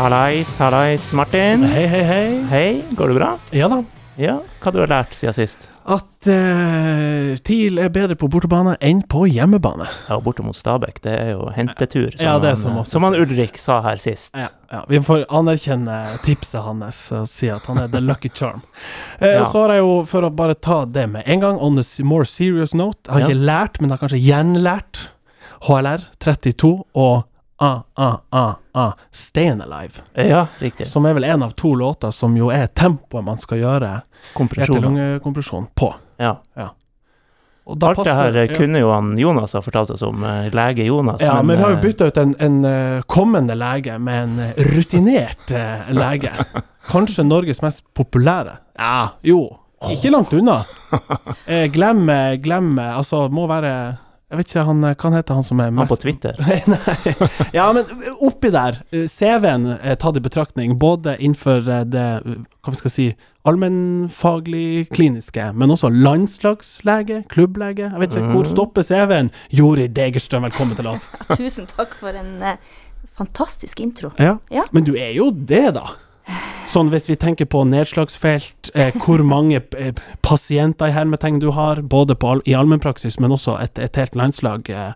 Hallais, hallais, Martin. Hei, hei, hei. Hei, går det bra? Ja da. Ja, hva du har lært siden sist? At uh, TIL er bedre på bortebane enn på hjemmebane. Ja, borte mot Stabæk, det er jo hentetur, som, Ja, det er som han, som han Ulrik sa her sist. Ja, ja. Vi får anerkjenne tipset hans og si at han er the lucky charm. uh, Ja. Så har jeg jo, for å bare ta det med en gang, on a more serious note Jeg har Ja. ikke lært, men har kanskje gjenlært HLR 32 og ah, ah, ah, ah, Stayin' Alive. Ja, riktig. Som er vel en av to låter som jo er tempoet man skal gjøre hjerte-lunge-kompresjon på. Ja. Og da Alt det her ja. kunne jo han Jonas ha fortalt oss om, eh, lege Jonas. Ja, men vi har jo eh, bytta ut en, en eh, kommende lege med en rutinert lege. Kanskje Norges mest populære. Ja, jo. Ikke langt unna. Glem, glem Altså, må være Jeg vet ikke, han, eh, hva heter han som er mest Han på Twitter. Nei. Ja, men oppi der, eh, CV-en er tatt i betraktning, både innenfor eh, det eh, hva vi skal si, allmennfaglig kliniske, men også landslagslege, klubblege. Jeg vet ikke, hvor Mhm. stopper CV-en? Jori Degerstrøm, velkommen til oss. Tusen takk for en eh, fantastisk intro. Ja. Ja. Men du er jo det, da. Sånn hvis vi tenker på nedslagsfelt, eh, hvor mange eh, pasienter i hermetegn du har, både på, all- i allmennpraksis, men også et, et helt landslag eh,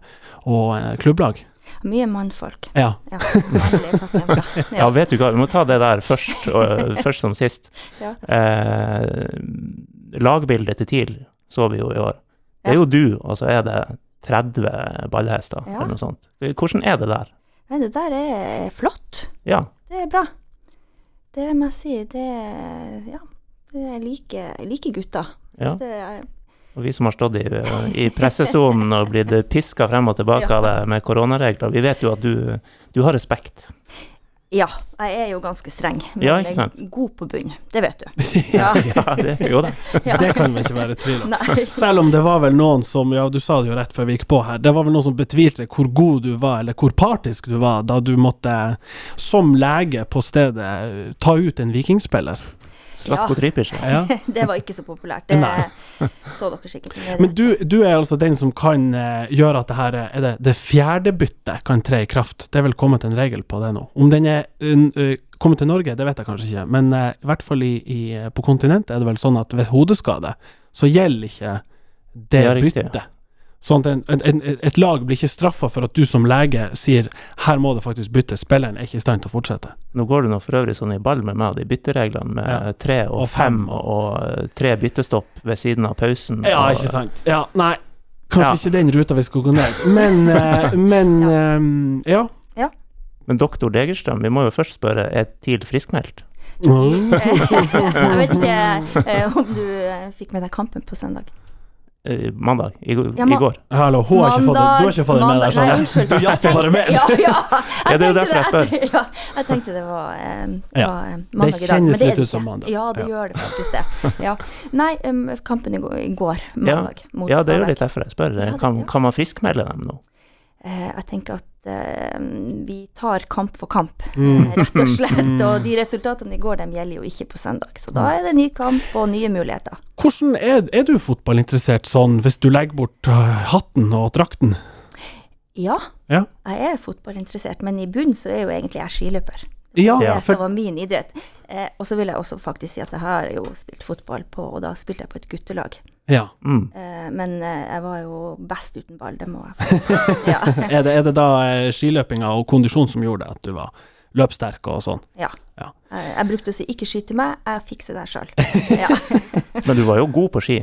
og eh, klubblag. Mye mannfolk. Ja. Ja, mannlige pasienter. Ja, vet du hva, vi må ta det der først, og, eh, først som sist. Ja. Eh, lagbildet til TIL så vi jo i år. Det er jo du, og så er det 30 ballhester, Ja. eller noe sånt. Hvordan er det der? Nei, det der er flott. Ja. Det er bra. Det må jeg si. Det Ja. Det er like, liker gutter. ja. Det Og vi som har stått i, i pressesonen og blitt piska frem og tilbake Ja. av det med koronaregler, vi vet jo at du, du har respekt. Ja, jeg er jo ganske streng, men Ja, ikke jeg sant? er god på bunn. Det vet du. Ja. Ja, det, jo da. ja. Det kan vi ikke være i tvil om. Selv om det var vel noen som, ja du sa det jo rett før vi gikk på her, det var vel noen som betvilte hvor god du var, eller hvor partisk du var, da du måtte, som lege på stedet, ta ut en vikingspiller. Slatko Ja. Tripic. Ja. Det var ikke så populært. Det Nei. så dere sikkert. Men du, du er altså den som kan eh, gjøre at det her er det, det fjerde byttet kan tre i kraft. Det er vel kommet en regel på det nå. Om den er uh, kommet til Norge, det vet jeg kanskje ikke, men uh, i hvert fall i, i, på kontinentet er det vel sånn at ved hodeskade så gjelder ikke det det byttet. Sånn at en, en, et lag blir ikke straffa for at du som lege sier her må det faktisk byttes, spilleren er ikke i stand til å fortsette. Nå går du nå for øvrig sånn i ball med meg, de byttereglene med Ja. tre og, Og fem, og, og tre byttestopp ved siden av pausen. Ja, og, ikke sant. Ja, nei, kanskje Ja. ikke den ruta vi skal gå ned. Men, eh, men ja. ja. Men doktor Degerstrøm, vi må jo først spørre, er TIL friskmeldt? Jeg vet ikke eh, om du eh, fikk med deg kampen på søndag. Eh, mandag? I, Ja, ma- i går? Hallo, hun har ikke fått det. Du har ikke fått det med deg? Sånn. Nei, unnskyld. Du jatter bare med. Ja, ja. Ja, det er jo tenkte derfor jeg spør. Jeg, ja, jeg tenkte det var, eh, Ja. var eh, mandag i dag. men det kjennes litt ut som mandag. Ja, det Ja. gjør det faktisk det. Ja. Nei, um, kampen i går, mandag, mot Ja, det er jo litt derfor jeg spør. Ja, det- Kan, ja. kan man friskmelde dem nå? Eh, jeg tenker at eh, vi tar kamp for kamp, Mm. eh, rett og slett. Og de resultatene i går, de gjelder jo ikke på søndag. Så da er det ny kamp og nye muligheter. Hvordan er, er du fotballinteressert sånn, hvis du legger bort hatten og drakten? Ja, Ja. jeg er fotballinteressert, men i bunnen så er jo egentlig jeg skiløper. Ja, Det for som var min idrett. Eh, og så vil jeg også faktisk si at jeg har jo spilt fotball på, og da spilte jeg på et guttelag. ja. Mm. Eh, men eh, jeg var jo best uten ball, det må jeg få si. Ja. Er, det, er det da eh, skiløpinga og kondisjon som gjorde at du var løpssterk og sånn? ja. Ja. Jeg, jeg brukte å si 'ikke skyt til meg, jeg fikser det sjøl'. Ja. Men du var jo god på ski.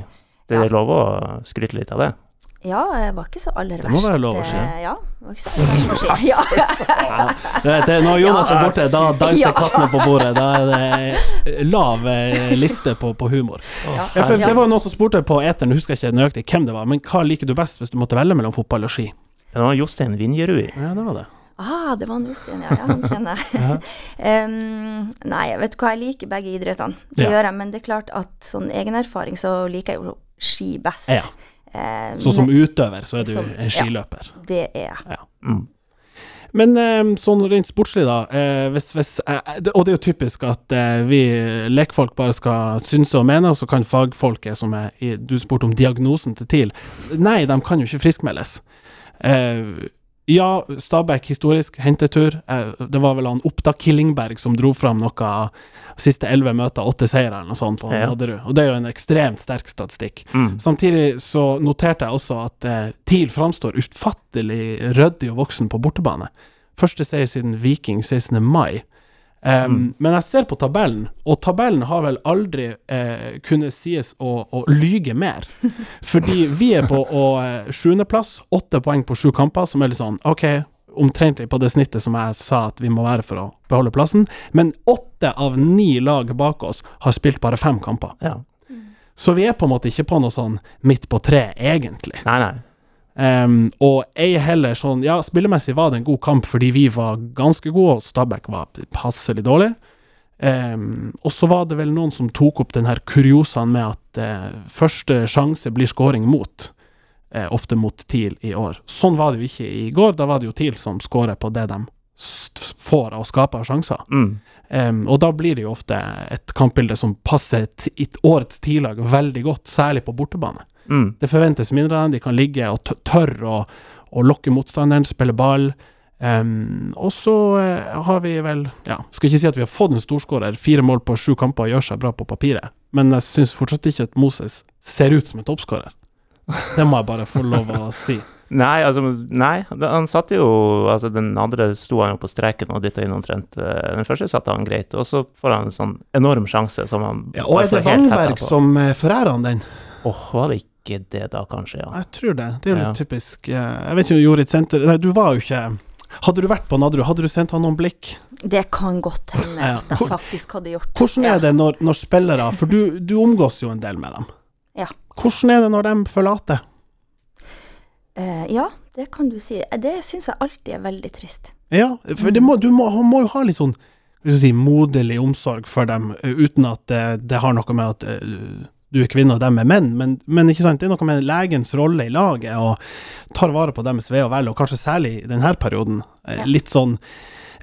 Det Ja. er lov å skryte litt av det. Ja, jeg var ikke så aller verst. Det må være lov å si. Eh, Ja, var ikke så aller verst å si. Ja. Du vet, når Jonas er borte, da danser Ja. kattene på bordet. Da er det lav eh, liste på, på humor. Ja. Ja, for Det var noen som spurte på eteren, husker jeg ikke nøyaktig hvem det var, men hva liker du best hvis du måtte velge mellom fotball og ski? Det var Jostein Vinjerud. Ja, det var det. Ah, det var en Jostein, ja. ja. Han kjenner jeg. um, nei, jeg vet hva, jeg liker begge idrettene. Det Ja. gjør jeg, men det er klart at sånn egenerfaring så liker jeg jo ski best. Ja. Eh, Så som men utøver så er du Som- en skiløper. det er jeg. Mm. Men eh, sånn rent sportslig, da. Eh, hvis, hvis, eh, og det er jo typisk at vi lekfolk bare skal synse og mene, og så kan fagfolket som er Du spurte om diagnosen til TIL. Nei, de kan jo ikke friskmeldes. Ja, Stabæk historisk, hentetur. Eh, det var vel han Oppda Killingberg som dro fram noe siste elleve møter, åtte seire eller noe sånt på Ja. Nadderud. Og det er jo en ekstremt sterk statistikk. Mm. Samtidig så noterte jeg også at eh, TIL framstår ufattelig ryddig og voksen på bortebane. Første seier siden Viking 16. mai. Um, Mm. Men jeg ser på tabellen, og tabellen har vel aldri eh, kunnet sies å, å lyge mer. Fordi vi er på å, eh, sjuendeplass, åtte poeng på sju kamper, som er litt sånn OK, omtrentlig på det snittet som jeg sa at vi må være for å beholde plassen. Men åtte av ni lag bak oss har spilt bare fem kamper. Ja. Så vi er på en måte ikke på noe sånn midt på tre, egentlig. Nei, nei. Ehm, og ei heller sånn Ja, spillemessig var det en god kamp fordi vi var ganske gode, og Stabæk var passelig dårlig. Um, og så var det vel noen som tok opp den her kuriosaen med at uh, første sjanse blir scoring mot. Uh, ofte mot TIL i år. Sånn var det jo ikke i går. Da var det jo TIL som skåra på det de får å skape sjanser. Mm. Um, og da blir det jo ofte et kampbilde som passer et, årets TIL-lag veldig godt, særlig på bortebane. Mm. Det forventes mindre av dem, de kan ligge og tørre å, å lokke motstanderen, spille ball. Um, og så eh, har vi vel Ja, skal ikke si at vi har fått en storskårer, fire mål på sju kamper og gjør seg bra på papiret, men jeg syns fortsatt ikke at Moses ser ut som en toppskårer. Det må jeg bare få lov å si. Nei, altså Nei, han satt jo Altså, den andre sto han jo på streken og dytta inn omtrent. eh, Den første satte han greit, og så får han en sånn enorm sjanse som han Ja, og er det Wangberg som eh, forærer han den? Åh, var det ikke det da, kanskje? Ja. Jeg tror det. Det er jo litt Ja. typisk eh, Jeg vet ikke om du gjorde et senter Nei, du var jo ikke Hadde du vært på Nadderud, hadde du sendt han noen blikk? Det kan godt hende Ja. at jeg faktisk hadde gjort Hvordan er det når, når spillere For du, du omgås jo en del med dem. Ja. Hvordan er det når de forlater? Eh, ja, det kan du si. Eh, Det syns jeg alltid er veldig trist. Ja, for det må, du må, må jo ha litt sånn si, moderlig omsorg for dem, eh, uten at det, det har noe med at eh, du er kvinne og dem er menn, men, men ikke sant, det er noe med legens rolle i laget, og tar vare på deres ve og vel, og kanskje særlig i denne perioden. eh, Ja. Litt sånn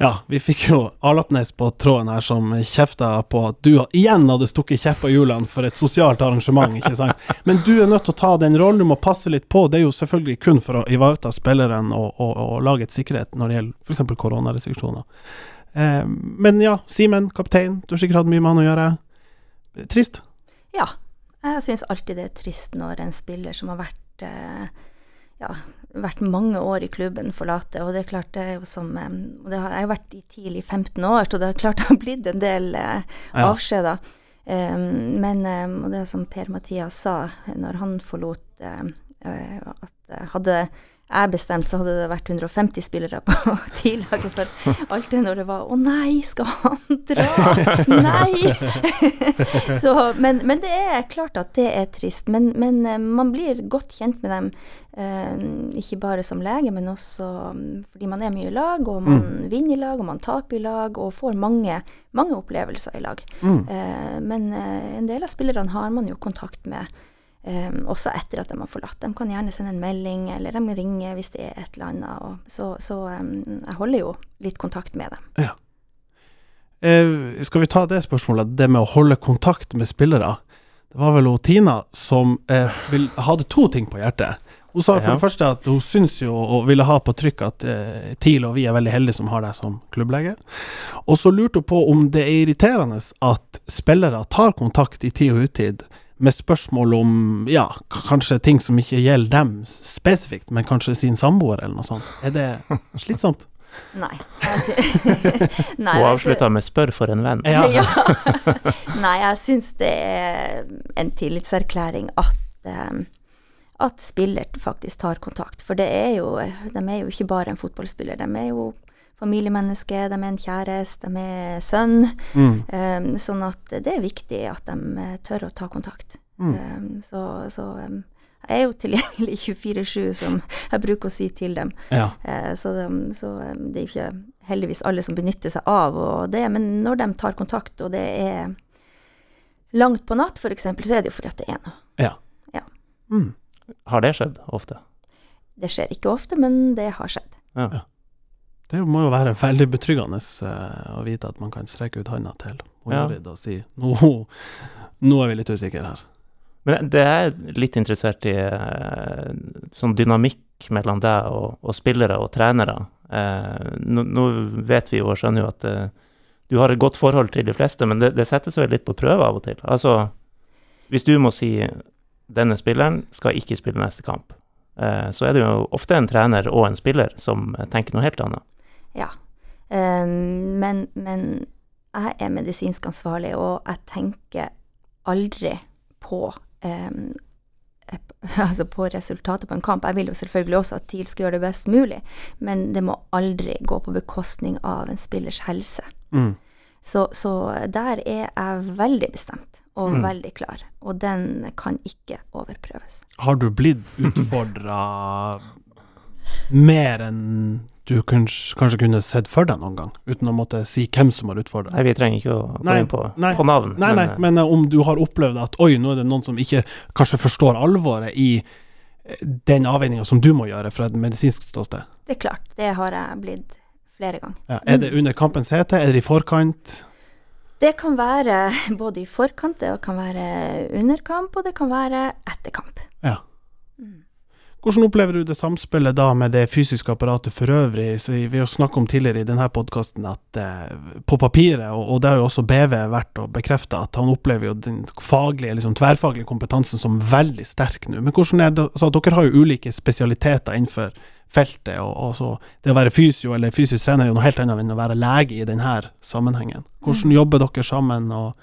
Ja, vi fikk jo Alapnes på tråden her som kjefta på at du igjen hadde stukket kjepper i hjulene for et sosialt arrangement, ikke sant. Men du er nødt til å ta den rollen, du må passe litt på. Det er jo selvfølgelig kun for å ivareta spilleren og, og, og lagets sikkerhet når det gjelder f.eks. koronarestriksjoner. Eh, men ja, Simen, kaptein, du har sikkert hatt mye med han å gjøre. Trist. Ja. Jeg syns alltid det er trist når en spiller som har vært eh, ja, vært mange år i klubben, forlate. Og det er klart, det er jo som eh, og det har, Jeg har vært i TIL i 15 år, så det er klart det har blitt en del eh, Ja. avskjeder. Um, men um, og det som Per-Mathias sa når han forlot eh, at hadde jeg bestemt, så hadde det vært 150 spillere på TIL-laget. For alt det når det var 'Å nei, skal han dra?' Nei! så, men, men det er klart at det er trist. Men, men eh, man blir godt kjent med dem, eh, ikke bare som lege, men også mm, fordi man er mye i lag, og man vinner i lag, og man taper i lag, og får mange, mange opplevelser i lag. Mm. Eh, men en del av spillerne har man jo kontakt med. Eh, også etter at de har forlatt. De kan gjerne sende en melding, eller de ringer hvis det er et eller annet. Og så så um, jeg holder jo litt kontakt med dem. Eh, skal vi ta det spørsmålet, det med å holde kontakt med spillere? Det var vel hun Tina som eh, vil, hadde to ting på hjertet. Hun sa for det første at hun syns jo og ville ha på trykk at eh, TIL og vi er veldig heldige som har deg som klubblege. Og så lurte hun på om det er irriterende at spillere tar kontakt i tid og utid med spørsmål om ja, kanskje ting som ikke gjelder dem spesifikt, men kanskje sin samboer eller noe sånt. Er det slitsomt? Nei. Sy Nei, Hun avslutta med 'spør for en venn'. Ja. Ja. Nei, jeg syns det er en tillitserklæring at, um, at spiller faktisk tar kontakt. For det er jo, de er jo ikke bare en fotballspiller. De er jo familiemenneske, de er en kjæreste, de er sønn. Mm. Um, sånn at det er viktig at de eh, tør å ta kontakt. Mm. Um, så så um, jeg er jo tilgjengelig 24-7, som jeg bruker å si til dem. ja. Uh, Så, de, så det er ikke heldigvis alle som benytter seg av og det, men når de tar kontakt, og det er langt på natt f.eks., så er det jo fordi at det er noe. Ja. Ja. Mm. Har det skjedd ofte? Det skjer ikke ofte, men det har skjedd. Ja. Det må jo være veldig betryggende eh, å vite at man kan strekke ut handa til Ja. Og si nå, nå er vi litt usikre her. Men det er litt interessert i eh, sånn dynamikk mellom deg og, og spillere og trenere. Eh, nå, nå vet vi jo og skjønner jo at eh, du har et godt forhold til de fleste, men det, det settes vel litt på prøve av og til. Altså, hvis du må si denne spilleren skal ikke spille neste kamp, eh, så er det jo ofte en trener og en spiller som tenker noe helt annet. Ja. Um, men, men jeg er medisinsk ansvarlig, og jeg tenker aldri på um, altså på resultatet på en kamp. Jeg vil jo selvfølgelig også at TIL skal gjøre det best mulig, men det må aldri gå på bekostning av en spillers helse. Mm. Så, så, der er jeg veldig bestemt og Mm. veldig klar, og den kan ikke overprøves. Har du blitt utfordra mer enn du kanskje, kanskje kunne sett for deg noen gang, uten å måtte si hvem som har utfordra? Nei, vi trenger ikke å gå Nei, inn på, nei. på navn. Nei, nei, eh, men uh, om du har opplevd at oi, nå er det noen som ikke kanskje forstår alvoret i eh, den avveininga som du må gjøre fra et medisinsk ståsted. Det er klart, det har jeg blitt flere ganger. Ja, er det under kampens hete? Er det i forkant? Det kan være både i forkant, det kan være under kamp, og det kan være etter kamp. Ja. Mm. Hvordan opplever du det samspillet da med det fysiske apparatet for øvrig? Så vi har snakket om tidligere i denne podkasten at eh, på papiret, og, og det har jo også BV vært å bekrefte, at han opplever jo den faglige, liksom tverrfaglige kompetansen som veldig sterk nå. Men hvordan er det så Dere har jo ulike spesialiteter innenfor feltet, og, og så det å være fysio eller fysisk trener er jo noe helt annet enn å være lege i denne sammenhengen. Hvordan jobber dere sammen? og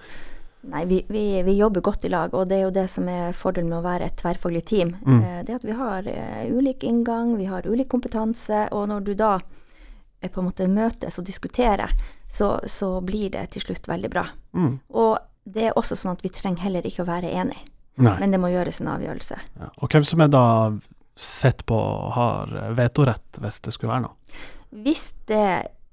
Nei, vi, vi, vi jobber godt i lag, og det er jo det som er fordelen med å være et tverrfaglig team. Mm. Eh, det at vi har eh, ulik inngang, vi har ulik kompetanse, og når du da eh, på en måte møtes og diskuterer, så, så blir det til slutt veldig bra. mm. Og det er også sånn at vi trenger heller ikke å være enige, Nei. men det må gjøres en avgjørelse. Ja. Og hvem som er da sett på har vetorett hvis det skulle være noe? Hvis det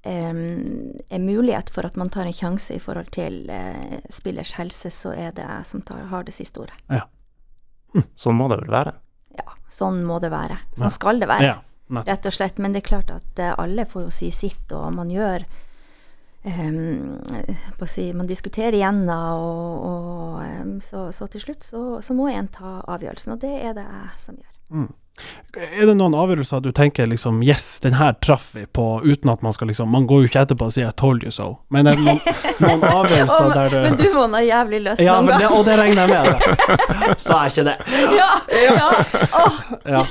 er mulighet for at man tar en sjanse i forhold til eh, spillers helse, så er det jeg som tar, har det siste ordet. Sånn må det vel være. Ja, sånn må det være. Sånn Ja. skal det være. Ja, rett og slett. Men det er klart at eh, alle får jo si sitt, og man gjør å si, Man diskuterer igjennom, og, og så, så til slutt så, så må en ta avgjørelsen, og det er det jeg som gjør. Mm. Er det noen avgjørelser du tenker liksom Yes, den her traff vi på, uten at man skal liksom Man går jo ikke etterpå og sier 'I told you so', men er det noen, noen avgjørelser der du men du må ha jævlig løs Ja, noen gang. og det regner jeg med. Sa jeg ikke det? Ja, ja. Oh, Ja.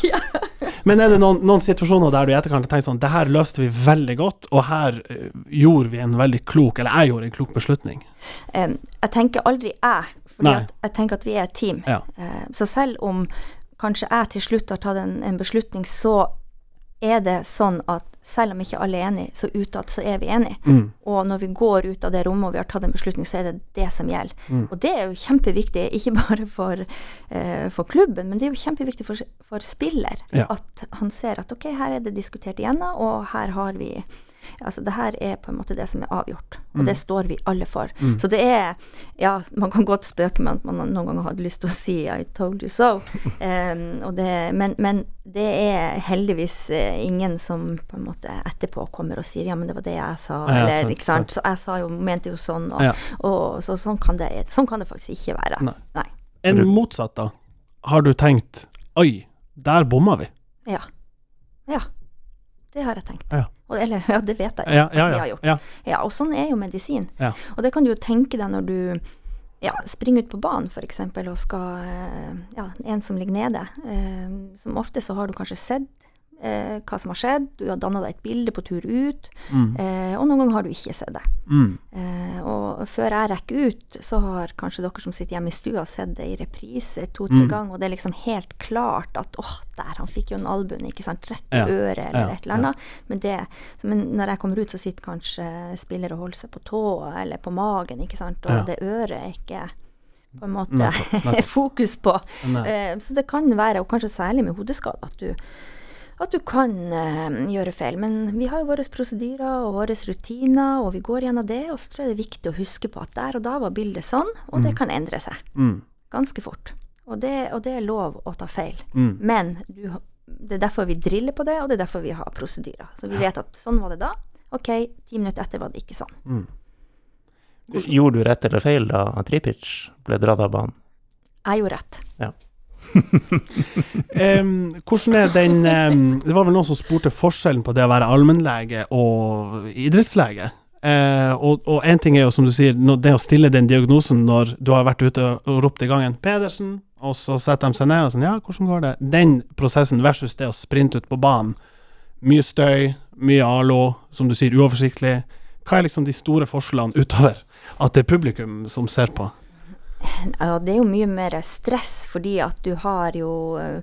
Men er det noen, noen situasjoner der du i etterkant tenkt sånn Det her løste vi veldig godt, og her eh, gjorde vi en veldig klok Eller jeg gjorde en klok beslutning. Um, jeg tenker aldri jeg, for jeg tenker at vi er et team. Eh, så selv om kanskje jeg til slutt har tatt en, en beslutning, så er det sånn at selv om ikke alle er enige, så utad så er vi enige. Mm. Og når vi går ut av det rommet og vi har tatt en beslutning, så er det det som gjelder. Mm. Og det er jo kjempeviktig, ikke bare for, eh, for klubben, men det er jo kjempeviktig for, for spiller. Ja. At han ser at ok, her er det diskutert igjennom, og her har vi Altså det her er på en måte det som er avgjort, og Mm. det står vi alle for. Så det er Ja, man kan godt spøke med at man noen ganger hadde lyst til å si 'I told you so', um, og det, men, men det er heldigvis eh, ingen som på en måte etterpå kommer og sier 'ja, men det var det jeg sa', Ja, eller sant, ikke sant. Så jeg sa jo, mente jo sånn, og, Ja. og så sånn kan, det, sånn kan det faktisk ikke være. Nei. Nei. En motsatt, da. Har du tenkt Oi, der bomma vi. Ja. Ja. Det har jeg tenkt. Ja. Og, eller, ja, det vet jeg Ja, at vi har gjort. ja. Og sånn er jo medisin. Ja. Og det kan du jo tenke deg når du ja, springer ut på banen f.eks. og skal eh, Ja, en som ligger nede. Eh, som ofte så har du kanskje sett eh, hva som har skjedd, du har danna deg et bilde på tur ut, Mm. eh, og noen ganger har du ikke sett det. Mm. Eh, og før jeg rekker ut, så har kanskje dere som sitter hjemme i stua, sett det i reprise to-tre Mm. ganger, og det er liksom helt klart at åh, der, han fikk jo en albuen, ikke sant, rett i Ja, øret eller ja, et eller annet. Men, det, men når jeg kommer ut, så sitter kanskje spiller og holder seg på tå eller på magen, ikke sant, og Ja. det øret er ikke på en måte Nettopp, nettopp. fokus på. Nei. Eh, så det kan være, og kanskje særlig med hodeskade, at du at du kan eh, gjøre feil. Men vi har jo våre prosedyrer og våre rutiner, og vi går gjennom det. Og så tror jeg det er viktig å huske på at der og da var bildet sånn, og det kan endre seg Mm. ganske fort. Og det, og det er lov å ta feil. Mm. Men du, det er derfor vi driller på det, og det er derfor vi har prosedyrer. Så vi vet at sånn var det da. Ok, ti minutter etter var det ikke sånn. Mm. Gjorde du rett eller feil da Tripic ble dratt av banen? Jeg gjorde rett. Ja. Em, hvordan er den um, Det var vel noen som spurte forskjellen på det å være allmennlege og idrettslege. Uh, og, én ting er jo, som du sier, det å stille den diagnosen når du har vært ute og ropt i gangen 'Pedersen', og så setter de seg ned og sånn 'Ja, hvordan går det?' Den prosessen versus det å sprinte ut på banen. Mye støy, mye alo, som du sier, uoversiktlig. Hva er liksom de store forskjellene utover at det er publikum som ser på? Ja, det er jo mye mer stress, fordi at du har jo eh,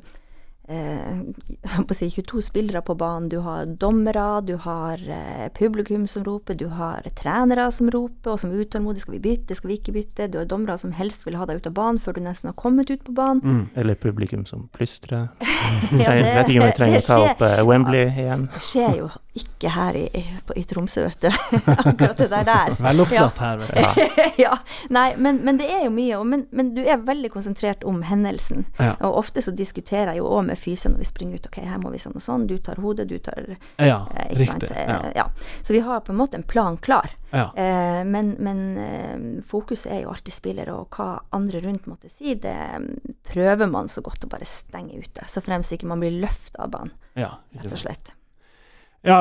på å 22 spillere på banen. Du har dommere, du har eh, publikum som roper, du har trenere som roper og som er utålmodige. Skal vi bytte, skal vi ikke bytte? Du har dommere som helst vil ha deg ut av banen før du nesten har kommet ut på banen. Eller publikum som plystrer. Ja, jeg vet ikke om vi trenger å ta opp eh, Wembley igjen. Det skjer jo ikke her i, i, på, i Tromsø, vet du. Akkurat det der der. Vel opptatt her, vet du. ja, nei, men, men det er jo mye. Men, men du er veldig konsentrert om hendelsen. Ja. Og ofte så diskuterer jeg jo òg med fysio når vi springer ut. Ok, her må vi sånn og sånn. Du tar hodet, du tar Ja, eh, ikke sant, riktig. eh, Ja, ja. Så vi har på en måte en plan klar. ja. Eh, men men eh, fokuset er jo alltid spillere, og hva andre rundt måtte si, det mm, prøver man så godt å bare stenge ute. Så fremst ikke man blir løfta av banen, ja, rett og slett. Ja,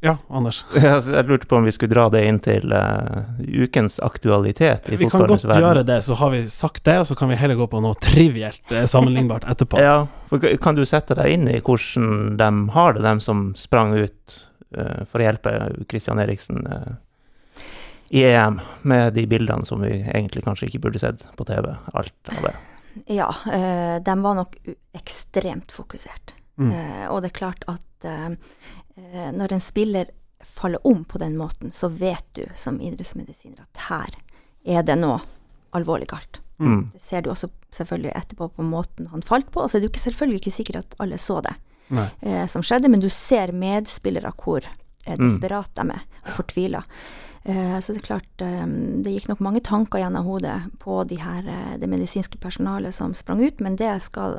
ja, Anders. Jeg lurte på om vi skulle dra det inn til uh, ukens aktualitet i Vi kan godt verden. gjøre det, så har vi sagt det, og så kan vi heller gå på noe trivielt eh, sammenlignbart etterpå. Ja, for kan du sette deg inn i hvordan de har det, dem som sprang ut uh, for å hjelpe Christian Eriksen uh, i EM, med de bildene som vi egentlig kanskje ikke burde sett på TV, alt av det. Ja, eh, de var nok ekstremt fokusert. Mm. Eh, og det er klart at eh, eh, når en spiller faller om på den måten, så vet du som idrettsmedisiner at her er det noe alvorlig galt. Mm. Det ser du også selvfølgelig etterpå på måten han falt på, og så er det jo selvfølgelig ikke sikkert at alle så det eh, som skjedde, men du ser medspillere hvor eh, Mm. desperat de er, og fortvila. Eh, så det er klart, eh, det gikk nok mange tanker gjennom hodet på de her, eh, det medisinske personalet som sprang ut, men det skal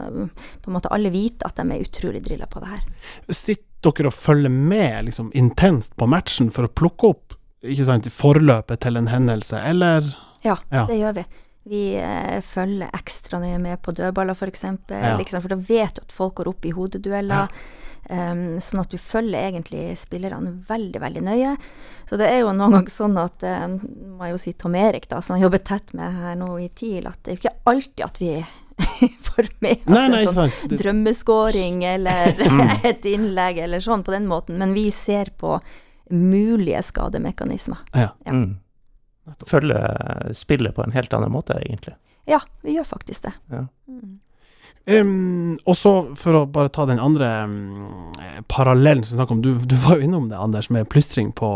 på en måte alle vite at de er utrolig drilla på det her. Sitter dere og følger med liksom, intenst på matchen for å plukke opp ikke sant, forløpet til en hendelse, eller Ja, Ja. det gjør vi. Vi eh, følger ekstra nøye med på dødballer, f.eks., Ja. liksom, for da vet du at folk går opp i hodedueller. Em, sånn at du følger egentlig spillerne veldig, veldig nøye. Så det er jo noen ganger sånn at eh, må jeg jo si Tom Erik, da, som har jobbet tett med her nå i TIL, at det er jo ikke alltid at vi får med oss Nei, nei, en sånn sant. Drømmeskåring eller et innlegg eller sånn på den måten, men vi ser på mulige skademekanismer. ja, Ja. Mm. Følge spillet på en helt annen måte, egentlig. Ja, vi gjør faktisk det. Ja. Mm. Em, og så, for å bare ta den andre eh, parallellen som vi snakker om, du, du var jo innom det, Anders, med plystring på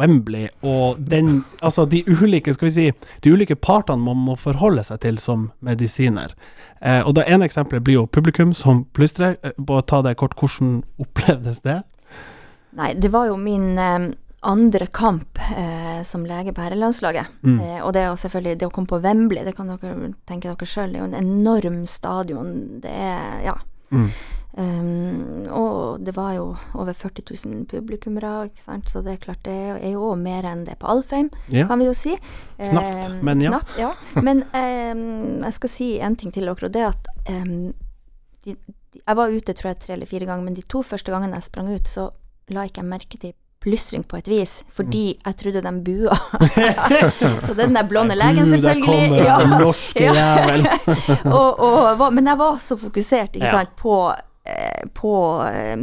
Wembley, og den Altså, de ulike, skal vi si, de ulike partene man må forholde seg til som medisiner. Uh, og det ene eksempelet blir jo publikum som plystrer. Uh, bare ta det kort, hvordan opplevdes det? Nei, det var jo min eh, andre kamp eh, som lege på herrelandslaget. Mm. Eh, og det er jo selvfølgelig Det å komme på Wembley, det kan dere tenke dere sjøl, det er jo en enorm stadion. Det er Ja. Mm. Um, og det var jo over 40 000 publikummere, så det er klart det er jo mer enn det på Alfheim, Ja. kan vi jo si. Knapt, Um, men ja. Knapt, ja. Men um, jeg skal si en ting til dere, og det er at de, de, Jeg var ute tror jeg tre eller fire ganger, men de to første gangene jeg sprang ut, så la ikke jeg merke til plystring på et vis, fordi jeg trodde de bua. så den der blonde legen, selvfølgelig. kommer ja. den norske Ja. jævel. og, og, men jeg var så fokusert ikke Ja. sant, på, eh, på, eh,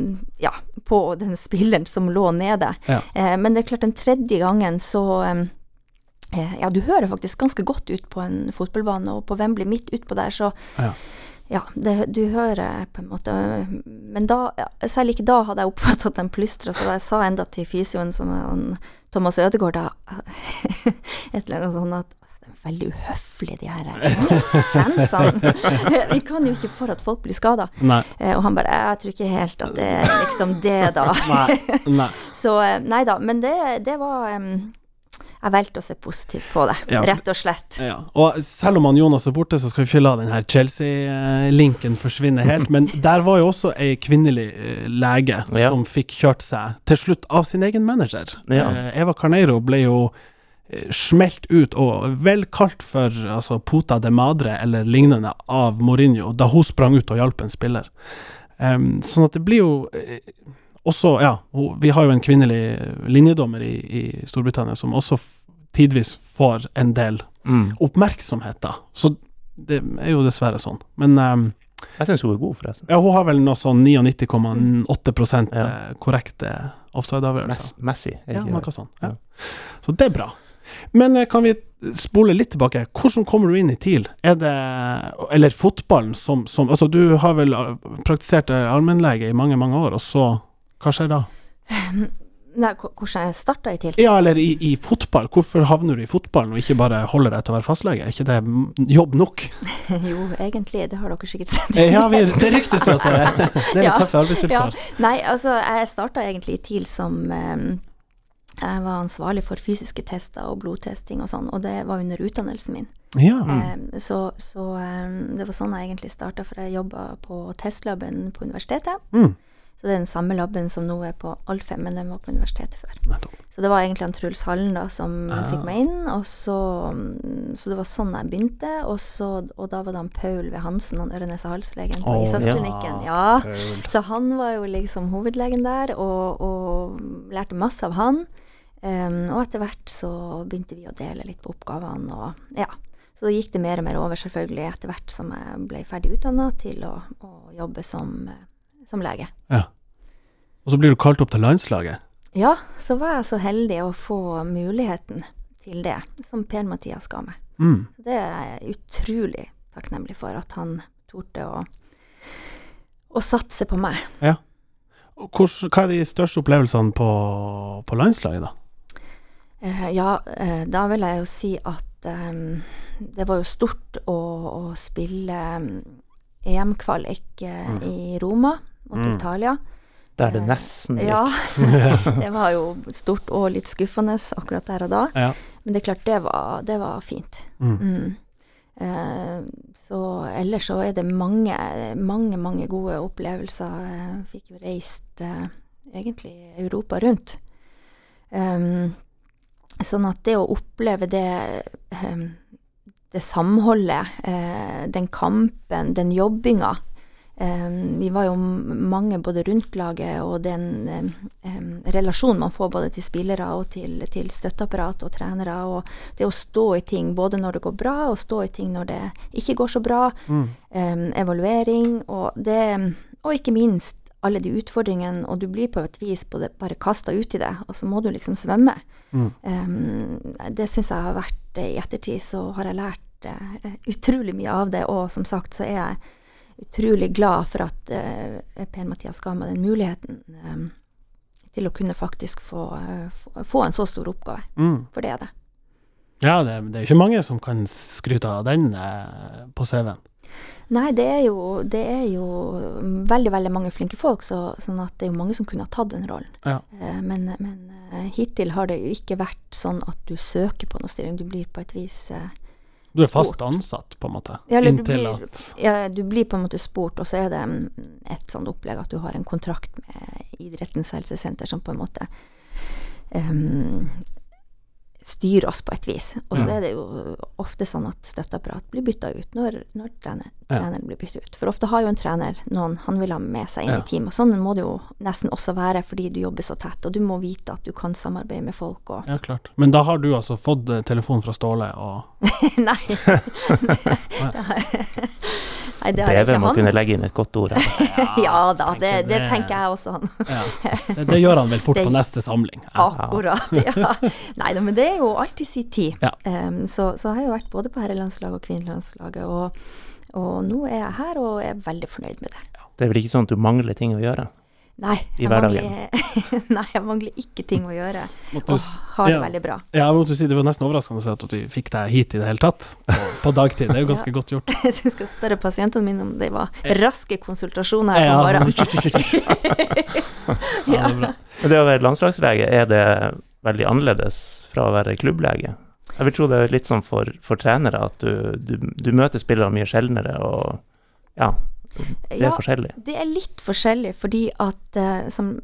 ja, på den spilleren som lå nede. Ja. Eh, men det er klart, den tredje gangen så Ja, du hører faktisk ganske godt ut på en fotballbane, og på Wembley midt utpå der, så Ja. Ja, det, du hører på en måte Men da, ja, selv ikke da hadde jeg oppfattet at de plystra, så jeg sa enda til fysioen, som han, Thomas Ødegaard, da et eller annet sånt at de er veldig uhøflige, de her engelske fansene. Vi kan jo ikke for at folk blir skada. Eh, Og han bare Jeg tror ikke helt at det er liksom det, da. Nei. Nei. Så eh, nei da. Men det, det var em, Jeg valgte å se positivt på det, Ja, rett og slett. Ja, og selv om han Jonas er borte, så skal vi ikke la den her Chelsea-linken forsvinne helt. Men der var jo også ei kvinnelig eh, lege Ja. som fikk kjørt seg til slutt av sin egen manager. Ja. Eh, Eva Carneiro ble jo eh, smelt ut og vel kalt for altså, pota de madre eller lignende av Mourinho da hun sprang ut og hjalp en spiller. Um, sånn at det blir jo også Ja, vi har jo en kvinnelig linjedommer i, i Storbritannia som også tidvis får en del Mm. oppmerksomhet, da. Så det er jo dessverre sånn. Men um, Jeg syns hun er god, forresten. ja, hun har vel noe sånn 99,8 Ja. eh, korrekte offside-avgjørelser. Messi. Ja, noe sånt. Ja. Så det er bra. Men eh, kan vi spole litt tilbake? Hvordan kommer du inn i TIL? Er det Eller fotballen som, som Altså, du har vel eh, praktisert allmennlege i mange, mange år, og så Hva skjer da? Nei, hvor- hvordan jeg starta i TIL? Ja, eller i, i fotball. Hvorfor havner du i fotballen og ikke bare holder deg til å være fastlege? Er ikke det jobb nok? jo, egentlig, det har dere sikkert sett. Eh, Ja, vi, det ryktes jo at det, det er litt Ja, tøffe arbeidsvilkår. Nei, altså, jeg starta egentlig i TIL som eh, Jeg var ansvarlig for fysiske tester og blodtesting og sånn, og det var under utdannelsen min. Ja. Eh, så så eh, det var sånn jeg egentlig starta, for jeg jobba på testlaben på universitetet. Mm. Så det er den samme laben som nå er på Alfheim, men den var på universitetet før. Nettopp. Så det var egentlig han Truls Hallen da som Ah. fikk meg inn, og så mm, Så det var sånn jeg begynte, og, så, og da var det han Paul ved Hansen, han Ørenes- og halslegen på oh, Isaksklinikken. ja. Ja. Så han var jo liksom hovedlegen der, og, og lærte masse av han. Um, og etter hvert så begynte vi å dele litt på oppgavene, og ja. Så da gikk det mer og mer over, selvfølgelig, etter hvert som jeg ble ferdig utdanna til å, å jobbe som, eh, som lege. Ja. Og så blir du kalt opp til landslaget. Ja, så var jeg så heldig å få muligheten til det, som Per-Mathias ga meg. Mm. Det er jeg utrolig takknemlig for, at han torde å, å satse på meg. Og Hvor, hva er de største opplevelsene på, på landslaget, da? Eh, ja, eh, da vil jeg jo si at eh, det var jo stort å, å spille em, EM-kvalik eh, Mm. i Roma mot Mm. Italia. Der det Eh, nesten gikk. Ja, det var jo stort og litt skuffende akkurat der og da. Ja. Men det er klart, det var, det var fint. Mm. Mm. Eh, så ellers så er det mange, mange, mange gode opplevelser. Jeg fikk jo reist eh, egentlig Europa rundt. Um, sånn at det å oppleve det um, det samholdet, eh, den kampen, den jobbinga Vi var jo mange både rundt laget, og den em, em, relasjonen man får både til spillere og til, til støtteapparat og trenere. Og det å stå i ting både når det går bra, og stå i ting når det ikke går så bra. Mm. evaluering, og det Og ikke minst alle de utfordringene, og du blir på et vis både bare kasta ut i det, og så må du liksom svømme. Mm. Det syns jeg har vært eh, I ettertid så har jeg lært eh, utrolig mye av det, og som sagt så er jeg utrolig glad for at uh, Per-Mathias ga meg den muligheten em, til å kunne faktisk få, eh, få, få en så stor oppgave, Mm. for det er det. Ja, det, det er ikke mange som kan skryte av den eh, på CV-en. Nei, det er jo, det er jo veldig, veldig mange flinke folk, så, sånn at det er jo mange som kunne ha tatt den rollen. Ja. Eh, Men, men eh, hittil har det jo ikke vært sånn at du søker på noe stilling. Du blir på et vis eh, Du er fast ansatt, på en måte, Ja, du blir- ja, Du blir på en måte spurt, og så er det et sånt opplegg at du har en kontrakt med Idrettens helsesenter som på en måte em, styrer oss på et vis. Og så Ja. er det jo ofte sånn at støtteapparat blir bytta ut når, når trener, Ja. treneren blir byttet ut. For ofte har jo en trener noen han vil ha med seg inn Ja. i teamet. Sånn må det jo nesten også være fordi du jobber så tett, og du må vite at du kan samarbeide med folk og Ja, klart. Men da har du altså fått eh, telefon fra Ståle og Nei. det Nei, det har BV ikke må han. kunne legge inn et godt ord her. Ja da, det, tenker det det- tenker jeg også han. ja. det, det gjør han vel fort Det- på neste samling. Ja. Akkurat, ja. Nei da, men det er jo alltid sin tid. Ja. Um, så, så har jeg jo vært både på herrelandslaget og kvinnelandslaget, og, og nå er jeg her og er veldig fornøyd med det. Det er vel ikke sånn at du mangler ting å gjøre? Nei, I jeg mangler, nei, jeg mangler ikke ting å gjøre, Måtte og har det ja. veldig bra. ja, jeg måtte si, det var nesten overraskende å si at vi fikk deg hit i det hele tatt, på, dagtid. Det er jo ganske godt gjort. Jeg skal spørre pasientene mine om det var raske konsultasjoner her Ja, på morgenen. ja, det er bra. Det å være landslagslege, er det veldig annerledes fra å være klubblege? Jeg vil tro det er litt sånn for, for trenere, at du, du, du møter spillere mye sjeldnere, og ja, det er Ja, forskjellig. Det er litt forskjellig, fordi at eh, som,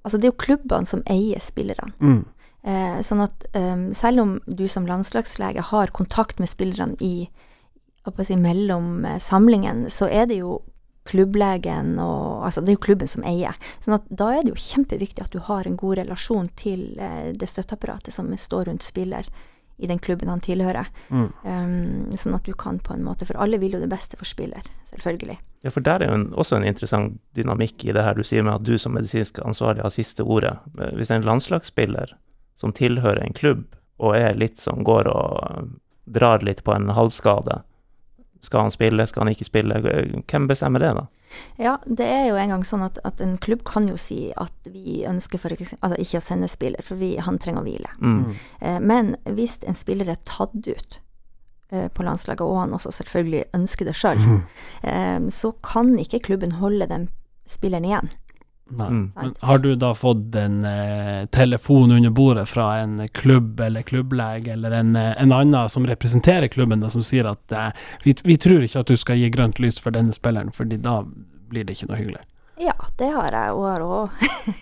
Altså, det er jo klubbene som eier spillerne. Mm. Eh, sånn at um, selv om du som landslagslege har kontakt med spillerne i si, mellom eh, samlingen, så er det jo klubblegen og Altså, det er jo klubben som eier. Sånn at da er det jo kjempeviktig at du har en god relasjon til eh, det støtteapparatet som står rundt spiller i den klubben han tilhører. Mm. Um, sånn at du kan på en måte For alle vil jo det beste for spiller, selvfølgelig. Ja, for der er jo en, også en interessant dynamikk i det her du sier med at du som medisinsk ansvarlig har siste ordet. Eh, Hvis en landslagsspiller som tilhører en klubb, og er litt som går og drar litt på en halvskade, skal han spille, skal han ikke spille? Hvem bestemmer det, da? Ja, det er jo en gang sånn at, at en klubb kan jo si at vi ønsker for eksempel, altså ikke å sende spiller, for vi, han trenger å hvile. Mm. Eh, men hvis en spiller er tatt ut eh, på landslaget, og han også selvfølgelig ønsker det sjøl, eh, så kan ikke klubben holde den spilleren igjen. Nei. Mm. Men har du da fått en eh, telefon under bordet fra en klubb eller klubblege eller en, eh, en annen som representerer klubben, da, som sier at eh, vi, vi tror ikke at du skal gi grønt lys for denne spilleren, fordi da blir det ikke noe hyggelig? Ja, det har jeg, og har òg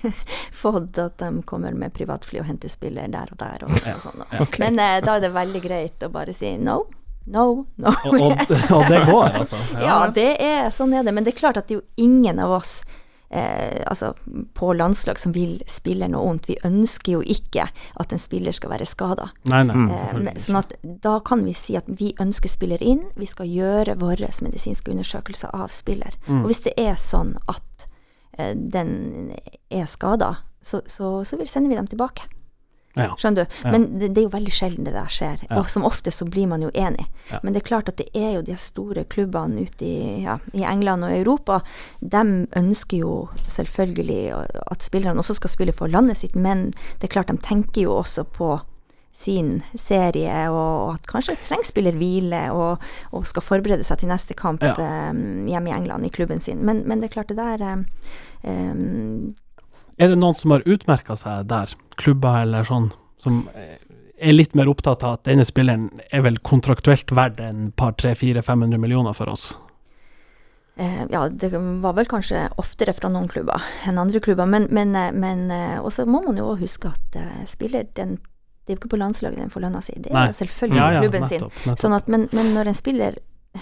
fått at de kommer med privatfly og henter spiller der og der og, og sånn. Okay. Men eh, da er det veldig greit å bare si no, no, no. Og, og, og det går, altså? Ja, det er, sånn er det. Men det er klart at det er jo ingen av oss altså på landslag som vil spille noe ondt. Vi ønsker jo ikke at en spiller skal være skada. Mm. Eh, sånn at da kan vi si at vi ønsker spiller inn, vi skal gjøre våre medisinske undersøkelser av spiller. Mm. Og hvis det er sånn at eh, den er skada, så, så, så vil- sender vi dem tilbake. Ja. Skjønner du? Ja. Men det, det er jo veldig sjelden det der skjer. Ja. Og som ofte så blir man jo enig. Men det er klart at det er jo de store klubbene ute i, ja, i England og Europa, de ønsker jo selvfølgelig at spillerne også skal spille for landet sitt, men det er klart de tenker jo også på sin serie, og at kanskje trenger spiller hvile og, og skal forberede seg til neste kamp Ja. um, hjemme i England i klubben sin. Men, men det er klart det der um, Er det noen som har utmerka seg der, klubber eller sånn, som er litt mer opptatt av at denne spilleren er vel kontraktuelt verdt en par, tre, fire, 500 millioner for oss? Eh, ja, det var vel kanskje oftere fra noen klubber enn andre klubber, men, men, eh, men eh, også må man jo huske at spiller den Det er jo ikke på landslaget den får lønna si, det er Nei. jo selvfølgelig Ja, ja, klubben sin. nettopp. sin. Sånn at, men, men når en spiller,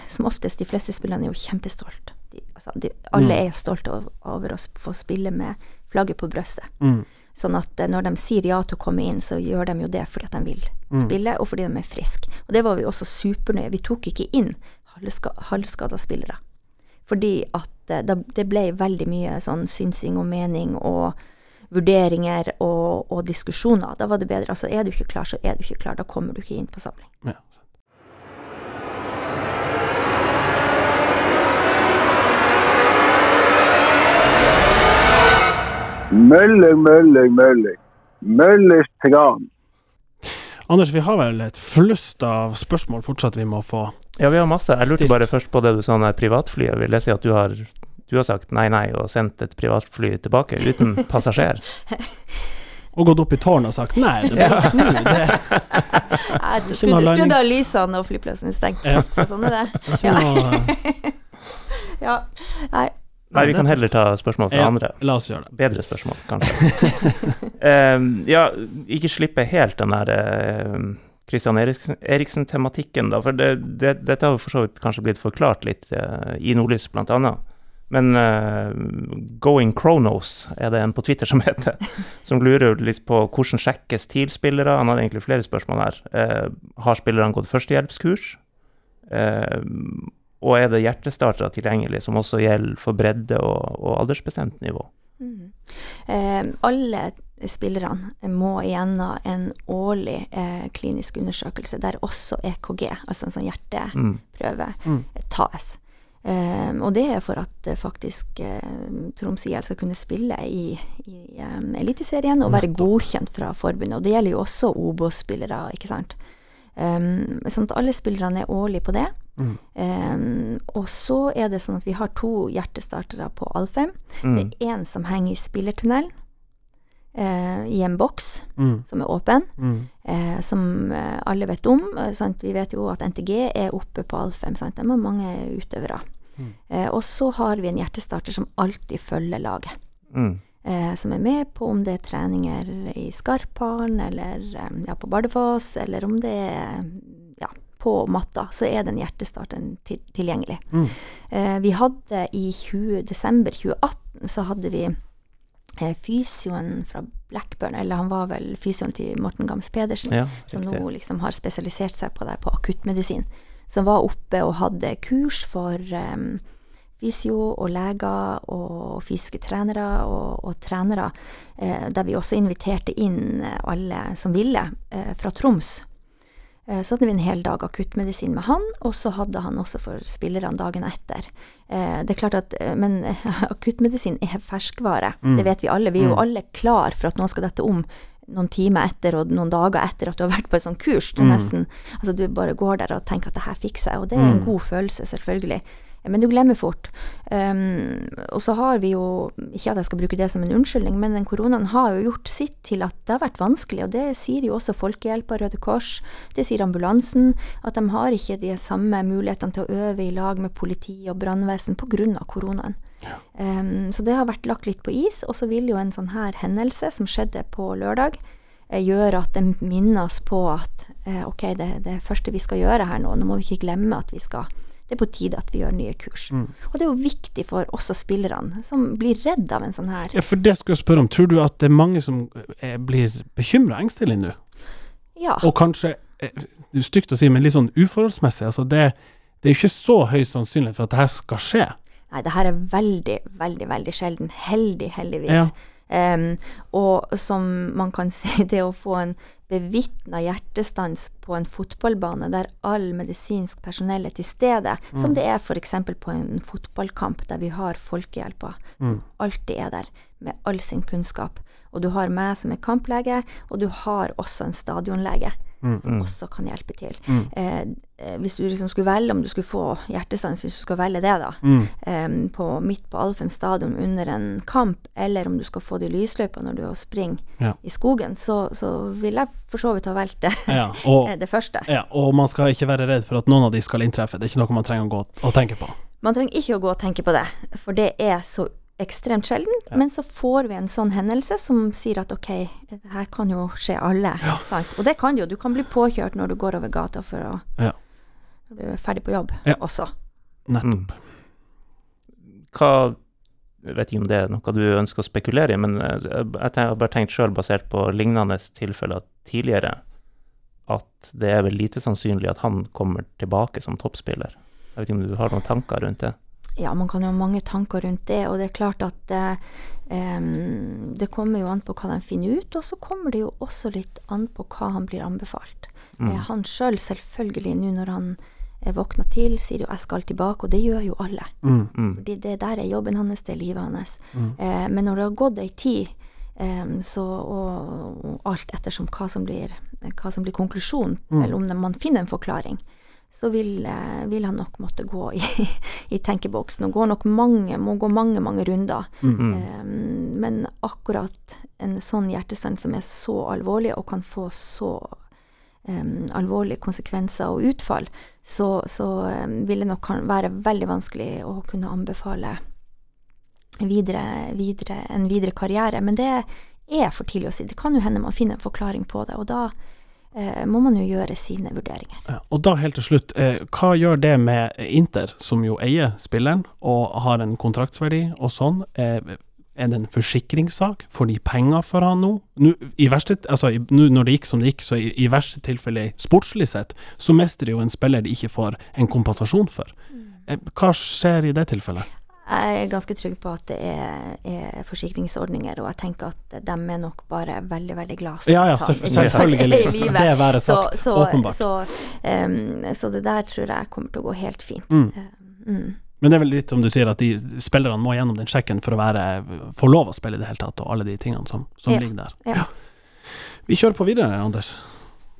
som oftest, de fleste spillerne er jo kjempestolt. De, altså, de, alle Mm. er stolte over, over å få spille med flagget på brøstet. Mm. Sånn at eh, når de sier ja til å komme inn, så gjør de jo det fordi at de vil Mm. spille, og fordi de er friske. Og det var vi også supernøye. Vi tok ikke inn halvska, halvskada spillere. Fordi at eh, da, det ble veldig mye sånn synsing og mening og vurderinger og, og diskusjoner. Da var det bedre. Altså er du ikke klar, så er du ikke klar. Da kommer du ikke inn på samling. Ja. Mølling, møller, møller. Møllers tran. Anders, vi har vel et flust av spørsmål fortsatt vi må få. Ja, vi har masse. Jeg lurte bare først på det du sa om privatflyet. Vil det si at du har, du har sagt nei, nei og sendt et privatfly tilbake uten passasjer? Og gått opp i tårnet og sagt nei, det er bare å snu. Det skrudde, av lysene og flyplassen er stengt. Ja. Så sånn er det. Ja. Ja. Nei. Nei, vi kan heller ta spørsmål fra Ja. andre. La oss gjøre det. Bedre spørsmål, kanskje. Eh, ja, ikke slippe helt den der uh, Christian Eriksen- Eriksen-tematikken, da. For det, det, dette har jo for så vidt kanskje blitt forklart litt uh, i Nordlys, blant annet. Men uh, Going Chronos er det en på Twitter som heter, som lurer litt på hvordan sjekkes TIL-spillere. Han hadde egentlig flere spørsmål her. Har spillerne gått førstehjelpskurs? Eh, og er det hjertestartere tilgjengelig, som også gjelder for bredde og, og aldersbestemt nivå? Mm. Eh, alle spillerne må igjennom en årlig eh, klinisk undersøkelse der også EKG, altså en sånn hjerteprøve, Mm. Mm. tas. Eh, og det er for at eh, faktisk uh, Troms IL skal kunne spille i, i um, Eliteserien og være godkjent fra forbundet. Og det gjelder jo også Obos-spillere, ikke sant. Um, sånn at alle spillerne er årlig på det. Mm. Um, og så er det sånn at vi har to hjertestartere på Alfheim. Mm. Det er en som henger i spillertunnelen, Uh, i en boks Mm. som er åpen, eh, som eh, alle vet om. Sant? Vi vet jo at NTG er oppe på Alfheim, sant? de har mange utøvere. Eh, og så har vi en hjertestarter som alltid følger laget. Mm. Eh, som er med på om det er treninger i Skarphallen eller eh, ja, på Bardufoss, eller om det er ja, på matta, så er den hjertestarteren til, tilgjengelig. Mm. Eh, vi hadde i 20, desember 2018 så hadde vi eh, fysioen fra Blackburn, eller han var vel fysioen til Morten Gams Pedersen, Ja, som nå liksom har spesialisert seg på det på akuttmedisin, som var oppe og hadde kurs for em, fysio og leger og fysiske trenere og, og trenere, eh, der vi også inviterte inn eh, alle som ville eh, fra Troms. Så hadde vi en hel dag akuttmedisin med han, og så hadde han også for spillerne dagen etter. Det er klart at, Men akuttmedisin er ferskvare, det vet vi alle. Vi er jo alle klar for at noen skal dette om noen timer etter og noen dager etter at du har vært på et sånt kurs. Du nesten, altså du bare går der og tenker at det her fikser jeg, og det er en god følelse, selvfølgelig. Men du glemmer fort. Um, og så har vi jo, ikke at jeg skal bruke det som en unnskyldning, men den koronaen har jo gjort sitt til at det har vært vanskelig, og det sier jo også Folkehjelpa, Røde Kors, det sier ambulansen, at de har ikke de samme mulighetene til å øve i lag med politi og brannvesen pga. koronaen. Um, så det har vært lagt litt på is, og så vil jo en sånn her hendelse som skjedde på lørdag, gjør gjøre at det minner oss på at eh, ok, det, det første vi skal gjøre her nå, nå må vi ikke glemme at vi skal det er på tide at vi gjør nye kurs. Og det er jo viktig for oss og spillerne, som blir redd av en sånn her. Ja, for det skulle jeg spørre om. Tror du at det er mange som er, blir bekymra, engstelige nå? Ja, Og kanskje, eh, det er stygt å si, men litt sånn uforholdsmessig. Altså det, det er jo ikke så høyst sannsynlig for at det her skal skje. nei, det her er veldig, veldig, veldig sjelden. Heldig, heldigvis. Ja. Em, og som man kan si, det å få en bevitna hjertestans på en fotballbane der all medisinsk personell er til stede, som det er f.eks. på en fotballkamp der vi har Folkehjelpa, som alltid er der med all sin kunnskap. Og du har meg som er kamplege, og du har også en stadionlege. Som også kan hjelpe til. Eh, eh, hvis du liksom skulle velge om du skulle få hjertestans, hvis du skal velge det, da, eh, på, midt på Alfheim stadion under en kamp, eller om du skal få det i lysløypa når du er og springer Ja. i skogen, så, så vil jeg for så vidt ha valgt det, Ja, og, det første. ja, og man skal ikke være redd for at noen av de skal inntreffe. Det er ikke noe man trenger å gå og tenke på. Man trenger ikke å gå og tenke på det, for det er så ekstremt sjelden. Men så får vi en sånn hendelse som sier at ok, det her kan jo skje alle. Sant? Og det kan det jo. Du kan bli påkjørt når du går over gata for å, Ja. når du er ferdig på jobb Ja. også. Nettopp. Hva Jeg vet ikke om det er noe du ønsker å spekulere i, men eh, jeg har bare tenkt sjøl, basert på lignende tilfeller tidligere, at det er vel lite sannsynlig at han kommer tilbake som toppspiller. Jeg vet ikke om du har noen tanker rundt det? Ja, man kan jo ha mange tanker rundt det, og det er klart at eh, det kommer jo an på hva de finner ut, og så kommer det jo også litt an på hva han blir anbefalt. Eh, han sjøl selvfølgelig, nå når han våkner til, sier jo 'jeg skal tilbake', og det gjør jo alle. Mm. Fordi det der er jobben hans, det er livet hans. Eh, men når det har gått ei tid, em, så, og, og alt ettersom hva som blir, hva som blir konklusjonen, eller om man finner en forklaring, så vil, eh, vil han nok måtte gå i, i tenkeboksen, og går nok mange, må gå mange, mange runder. Em, men akkurat en sånn hjertestand som er så alvorlig, og kan få så um, alvorlige konsekvenser og utfall, så, så um, vil det nok være veldig vanskelig å kunne anbefale videre, videre, en videre karriere. Men det er for tidlig å si. Det kan jo hende man finner en forklaring på det, og da må man jo gjøre sine vurderinger. Ja, og da helt til slutt, eh, hva gjør det med Inter, som jo eier spilleren og har en kontraktsverdi og sånn? Eh, er det en forsikringssak? Får de penger for han nå? nå i verste, altså, nå når det gikk som det gikk, så i, i verste tilfelle sportslig sett, så mister de jo en spiller de ikke får en kompensasjon for. Eh, hva skjer i det tilfellet? Jeg er ganske trygg på at det er, er forsikringsordninger, og jeg tenker at de er nok bare veldig, veldig glad for Ja, ja, er selvfølgelig. i livet. Det være Så, sagt, så, åpenbart. Så, um, så det der tror jeg kommer til å gå helt fint. Mm. Eh, mm. Men det er vel litt som du sier, at de spillerne må gjennom den sjekken for å være, få lov å spille i det hele tatt, og alle de tingene som, som Ja, ligger der. ja. Vi kjører på videre, Anders.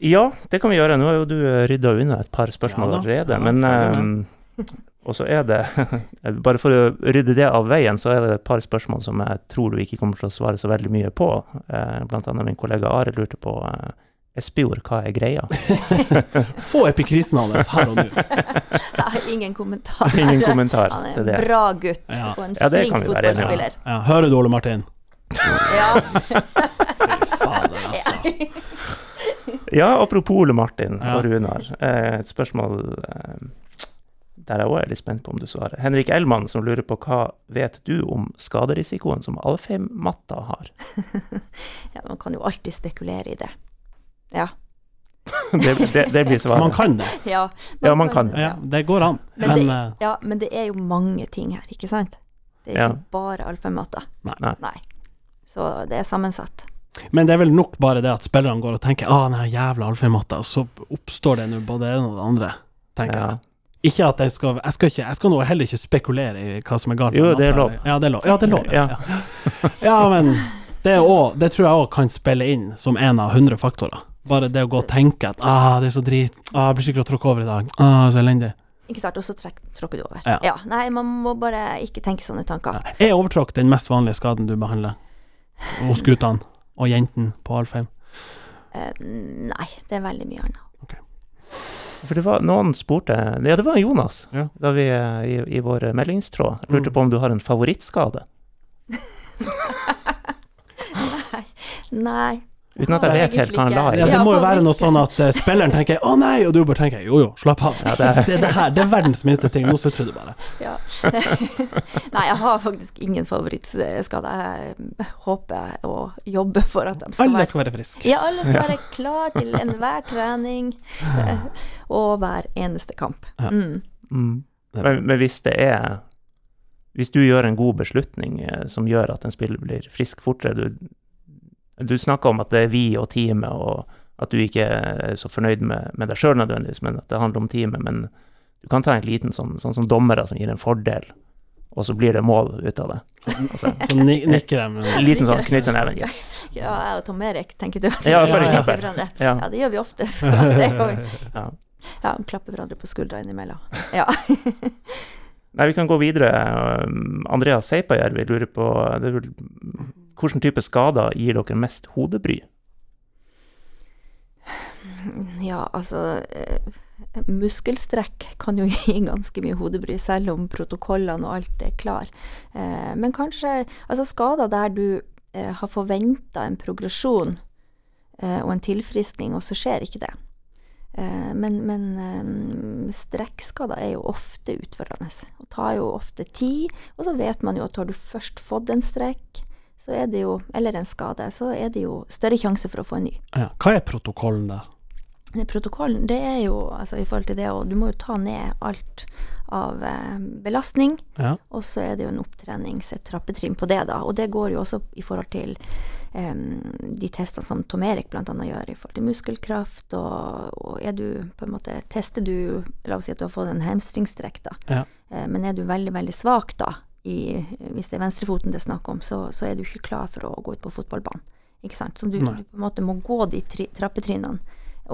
Ja, det kan vi gjøre. Nå har jo du rydda unna et par spørsmål Ja allerede. ja, men eh, Og så er det Bare for å rydde det av veien, så er det et par spørsmål som jeg tror du ikke kommer til å svare så veldig mye på. Eh, blant annet min kollega Are lurte på eh, Espejord, hva er greia? Få epikrisen hans her og nå. Jeg har ingen kommentar. Ingen kommentar Han er en bra gutt Ja. og en Ja, flink fotballspiller. Ja, hører du, Ole Martin? Ja. Fader, altså. Ja, apropos Ole Martin Ja. og Runar. Eh, et spørsmål der jeg òg er litt spent på om du svarer. Henrik Ellmann som lurer på hva vet du om skaderisikoen som Alfheim-matta har? ja, man kan jo alltid spekulere i det. Ja. Det, det, det blir svaret. Man kan det. Ja, Ja, man kan det. Ja, det går an. Men, Men, det, eh, ja, men det er jo mange ting her, ikke sant? Det er Ja. ikke bare alfamatta. Nei. Nei. Nei. Så det er sammensatt. men det er vel nok bare det at spillerne går og tenker ah, den jævla alfamatta, og så oppstår det nå både det ene og det andre, tenker Ja. jeg. Ikke at jeg skal Jeg skal, ikke, jeg skal nå heller ikke spekulere i hva som er galt. Jo, det er lov. Ja, det er lov. Ja, det er lov. Ja. Ja, ja men det, er også, det tror jeg òg kan spille inn som en av hundre faktorer. Bare det å gå og tenke at ah, det er så drit, ah, jeg blir sikkert å tråkke over i dag, ah, så elendig. Ikke sant? Og så tråkker du over. Ja. Nei, man må bare ikke tenke sånne tanker. Ja. Er overtråkk den mest vanlige skaden du behandler hos guttene og jentene på Alfheim? Uh, nei, det er veldig mye annet. For det var noen spurte Ja, det var Jonas, Ja. da vi eh, i, i vår meldingstråd lurte Mm. på om du har en favorittskade. Nei. Nei. Uten at jeg vet helt hva han la i. Ja, det må jo være noe sånn at eh, spilleren tenker 'å nei', og du bare tenker 'jo jo, slapp av'. Ja, det- det, er det her, det er verdens minste ting. Nå sutrer du bare. Ja. Nei, jeg har faktisk ingen favorittskade. Jeg håper å jobbe for at de skal Alle være skal være friske. Ja, alle skal være klar til enhver trening og hver eneste kamp. Ja. Mm. Mm. Men, men hvis det er Hvis du gjør en god beslutning eh, som gjør at en spiller blir frisk fortere Du, du snakker om at det er vi og teamet, og at du ikke er så fornøyd med, med deg sjøl nødvendigvis, men at det handler om teamet. Men du kan ta en liten sånn, sånn som dommere som gir en fordel, og så blir det mål ut av det. Altså, Så ni nikker de. en liten sånn knyttneve. Yes. Ja, jeg og Tom Erik, tenker du? Ja, for eksempel. Ja. Ja, det gjør vi ofte. Så det går. Ja. Ja, klapper hverandre på skuldra innimellom. Ja. Nei, vi kan gå videre. Um, Andreas Seipajärvi lurer på det er vel, hvilken type skader gir dere mest hodebry? Ja, altså eh, Muskelstrekk kan jo gi ganske mye hodebry, selv om protokollene og alt er klar. Eh, men kanskje altså skader der du eh, har forventa en progresjon og en tilfriskning, og så skjer ikke det. Men men strekkskader er jo ofte utfordrende, og tar jo ofte tid. Og så vet man jo at har du først fått en strekk, så er det jo, eller en skade, så er det jo større sjanse for å få en ny. Ja. Hva er protokollen der? Det protokollen, det er jo altså i forhold til det, og du må jo ta ned alt av eh, belastning, Ja. og så er det jo en opptrenings, et trappetrinn på det, da. Og det går jo også i forhold til eh, de testene som Tom Erik annet gjør i forhold til muskelkraft, og, og er du på en måte Tester du La oss si at du har fått en hamstringstrekk, da. Ja. Eh, men er du veldig, veldig svak, da, i, hvis det er venstrefoten det er snakk om, så, så er du ikke klar for å gå ut på fotballbanen. Ikke sant? Så du, du på en måte må gå de tri trappetrinnene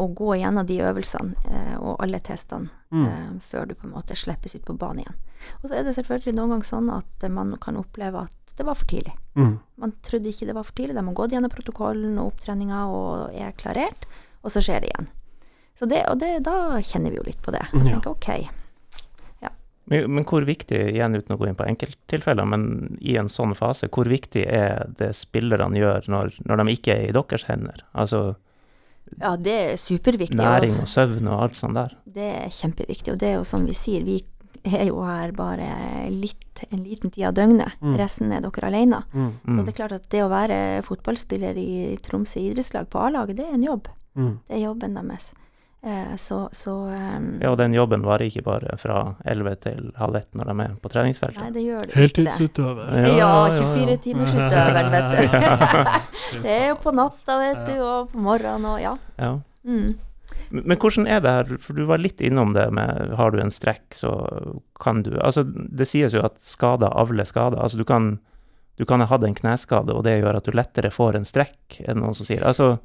og gå gjennom de øvelsene eh, og alle testene Mm. eh, før du på en måte slippes ut på banen igjen. Og så er det selvfølgelig noen ganger sånn at man kan oppleve at det var for tidlig. Mm. Man trodde ikke det var for tidlig, de har gått gjennom protokollen og opptreninga og er klarert, og så skjer det igjen. Så det, og det, da kjenner vi jo litt på det. Og Ja. tenker ok, Men, men hvor viktig, igjen uten å gå inn på enkelttilfeller, men i en sånn fase, hvor viktig er det spillerne gjør når, når de ikke er i deres hender? Altså ja det er superviktig. næring og søvn og alt sånt der. Det er kjempeviktig, og det er jo som vi sier, vi er jo her bare litt, en liten tid av døgnet. Mm. Resten er dere alene. Mm. Så Mm. det er klart at det å være fotballspiller i Tromsø idrettslag på A-laget, det er en jobb. Mm. Det er jobben deres. Eh, så så ehm, Ja, og den jobben varer ikke bare fra 11 til halv ett når de er på treningsfeltet. Nei, det gjør det ikke. Heltidsutøver. Ja, 24 timers utøver, vet du. det er jo på natta, vet du, og på morgenen og ja. Ja. Mm. Men, men hvordan er det her, for du var litt innom det med har du en strekk, så kan du Altså, det sies jo at skader avler skader. Altså, du kan, du kan ha hatt en kneskade, og det gjør at du lettere får en strekk, er det noen som sier. Altså,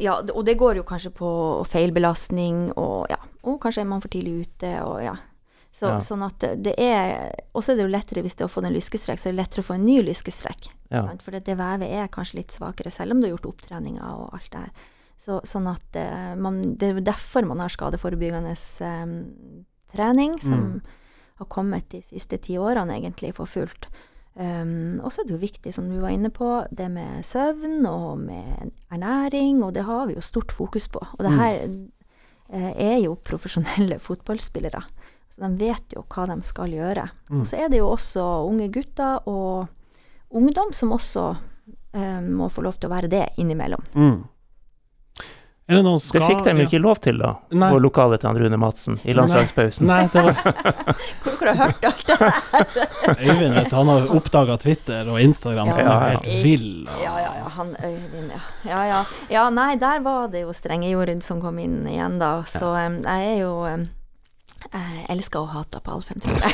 Ja, og det går jo kanskje på feilbelastning, og ja, og kanskje er man for tidlig ute, og ja. Så, Ja. Sånn at det er Og så er det jo lettere hvis du har fått en lyskestrekk, så er det lettere å få en ny lyskestrekk. ja. For det, det vevet er kanskje litt svakere, selv om du har gjort opptreninger og alt det her. Så, sånn at eh, man, Det er jo derfor man har skadeforebyggende um, trening, som Mm. har kommet de siste ti årene egentlig for fullt. Um, og så er det jo viktig, som du var inne på, det med søvn og med ernæring, og det har vi jo stort fokus på. Og det Mm. her eh, er jo profesjonelle fotballspillere, så de vet jo hva de skal gjøre. Mm. Og så er det jo også unge gutter og ungdom som også eh, må få lov til å være det innimellom. Mm. Er det skal Det fikk de jo ikke lov til, da, Nei. på lokalet til han Rune Madsen i landslagspausen. Nei, det var Hvor har du hørt alt det her? Øyvind, vet du. Han har oppdaga Twitter og Instagram som Ja, er ja. helt vill. og- Ja, ja, ja, han Øyvind, ja. Ja, ja. ja, nei, der var det jo strenge Jorid som kom inn igjen, da. Så em, jeg er jo Jeg elsker og hater på Alfheim, tror jeg.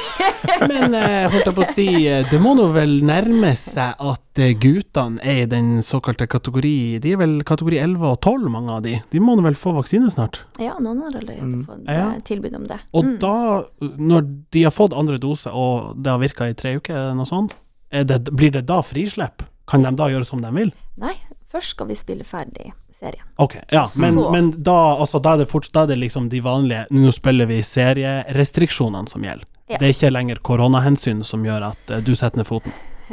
Men eh, holdt jeg på å si, eh, det må nå vel nærme seg at eh, guttene er i den såkalte kategori De er vel kategori 11 og 12, mange av de. De må nå vel få vaksine snart? Ja, noen har allerede Mm. fått Ja. eh, tilbud om det. Og Mm. da, når de har fått andre dose, og det har virka i tre uker, er noe sånt, er det, blir det da frislipp? Kan de da gjøre som de vil? Nei, først skal vi spille ferdig serien. Ok, ja, men, men da, altså, da, er det fortsatt, da er det liksom de vanlige Nå spiller vi serierestriksjonene som gjelder. Ja. Det er ikke lenger koronahensyn som gjør at uh, du setter ned foten.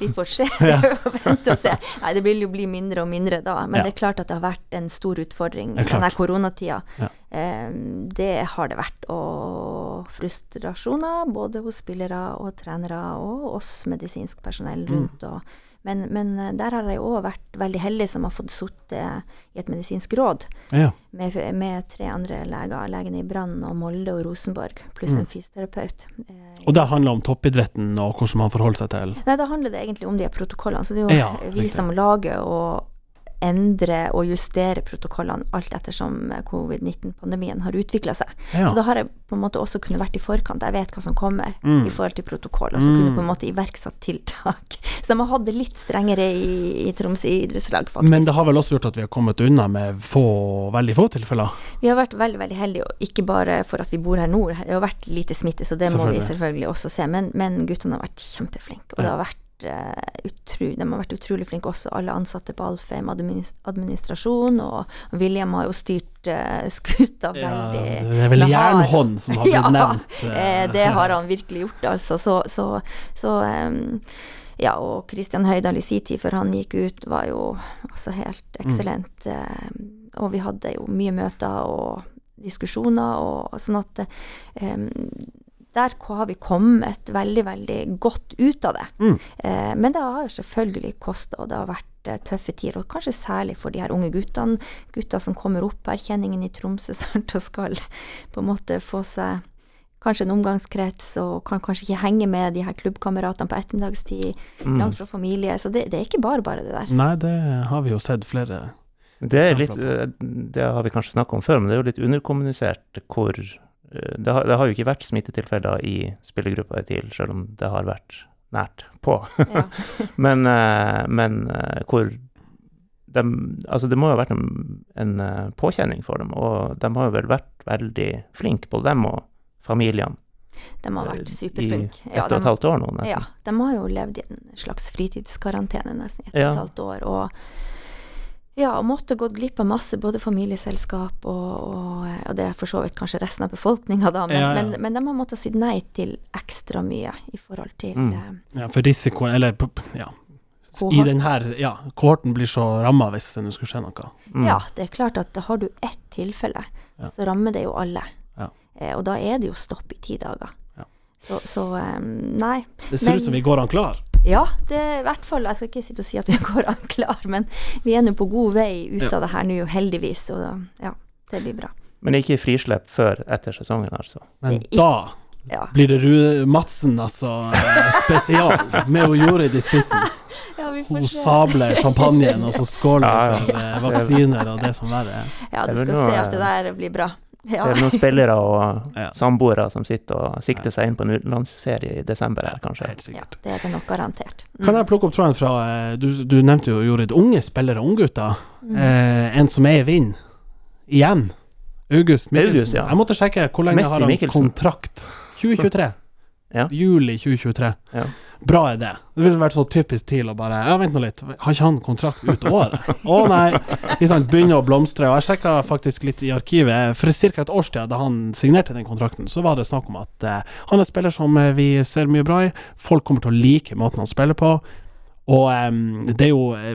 Vi får se. Det vente og se. Nei, det vil jo bli mindre og mindre da. Men Ja. det er klart at det har vært en stor utfordring Det denne koronatida. Ja. Em, det har det vært. Og frustrasjoner både hos spillere og trenere og oss medisinsk personell Mm. rundt. Og, men, men eh, der har jeg òg vært veldig heldig som har fått sitte i et medisinsk råd Ja. med, med tre andre leger. Legene i Brann og Molde og Rosenborg, pluss Mm. en fysioterapeut. Eh, Og det handler om toppidretten og hvordan man forholder seg til Nei, da handler det egentlig om de protokollene. Så det er jo Ja, vi som lager og endre og justere protokollene alt ettersom covid-19-pandemien har utvikla seg. Ja. Så da har jeg på en måte også kunnet vært i forkant. Jeg vet hva som kommer Mm. i forhold til protokoll, og så kunne Mm. på en måte iverksatt tiltak. Så de har hatt det litt strengere i, i Troms idrettslag, faktisk. Men det har vel også gjort at vi har kommet unna med få, veldig få tilfeller? Vi har vært veldig veldig heldige, og ikke bare for at vi bor her nord. Det har vært lite smitte, så det må vi selvfølgelig også se. Men, men guttene har vært kjempeflinke, og det har vært eh, utru, de har vært utrolig flinke også, alle ansatte på Alfheim administrasjon. Og William har jo styrt uh, skuta Ja, veldig det er vel jernhånd som har blitt Ja, nevnt. Eh, det har han virkelig gjort, altså. Så, så, så um, Ja, og Kristian Høydahl i sin tid, før han gikk ut, var jo også helt eksellent. em, og vi hadde jo mye møter og diskusjoner, og sånn at em, der har vi kommet veldig, veldig godt ut av det. Mm. Eh, men det har selvfølgelig kosta, og det har vært eh, tøffe tider. Og kanskje særlig for de her unge guttene. Gutta som kommer opp. Erkjenningen i Tromsø snart og skal på en måte få seg kanskje en omgangskrets, og kan kanskje ikke henge med de her klubbkameratene på ettermiddagstid, Mm. langt fra familie. Så det, det er ikke bare bare det der. Nei, det har vi jo sett flere Det, er litt, eh, det har vi kanskje snakka om før, men det er jo litt underkommunisert hvor det har, det har jo ikke vært smittetilfeller i spillergruppa TIL, selv om det har vært nært på. Ja. men, eh, men eh, hvor de, Altså, det må jo ha vært en, en eh, påkjenning for dem, og de har jo vel vært veldig flinke, både dem og familiene, De har vært vært i superflinke. ett og et halvt år nå, nesten. Ja, de har jo levd i en slags fritidskarantene nesten i et og et halvt år. Og ja, og måtte gått glipp av masse, både familieselskap og, og, og det er for så vidt kanskje resten av befolkninga, da, men, Ja, ja. Men, men de har måttet si nei til ekstra mye i forhold til Mm. eh, Ja, for risiko Eller ja. Kohorten. I den her Ja, kohorten blir så ramma hvis det nå skulle skje noe. Mm. Ja, det er klart at har du ett tilfelle, så rammer det jo alle. Ja. Eh, og da er det jo stopp i ti dager. Ja. Så, så um, nei. Det ser Men- ut som vi går an klar. Ja, det i hvert fall Jeg skal ikke sitte og si at vi går an klar, men vi er nå på god vei ut Ja. av det her nå, heldigvis. Og da, ja, det blir bra. Men ikke frislipp før etter sesongen, altså. Men da Ja, blir det Rude Madsen, altså, eh, spesial, med hun Jorid i spissen. ja Hun sabler champagnen, og så skåler Ja, ja. for eh, vaksiner og det som verre er. Ja, du skal se at det der blir bra. Ja. Det er noen spillere og Ja. samboere som sitter og sikter seg inn på en utenlandsferie i desember her, kanskje. Helt ja, det er det nok garantert. Mm. Kan jeg plukke opp tråden fra eh, Du, du nevnte jo Jorid, unge spillere, unggutter. Mm. Eh, en som er i vind. Igjen. August Mikkelsen. August, ja. Jeg måtte sjekke hvor lenge Messi har han kontrakt. 2023. Ja. Juli 2023. Ja. Bra idé. det. Det ville vært så typisk TIL å bare Ja, vent nå litt. Har ikke han kontrakt ut året? Å nei. Ikke sant. Begynner å blomstre. Og jeg sjekka faktisk litt i arkivet. For ca. et år siden, da han signerte den kontrakten, så var det snakk om at eh, han er spiller som eh, vi ser mye bra i. Folk kommer til å like måten han spiller på. Og em, det er jo eh,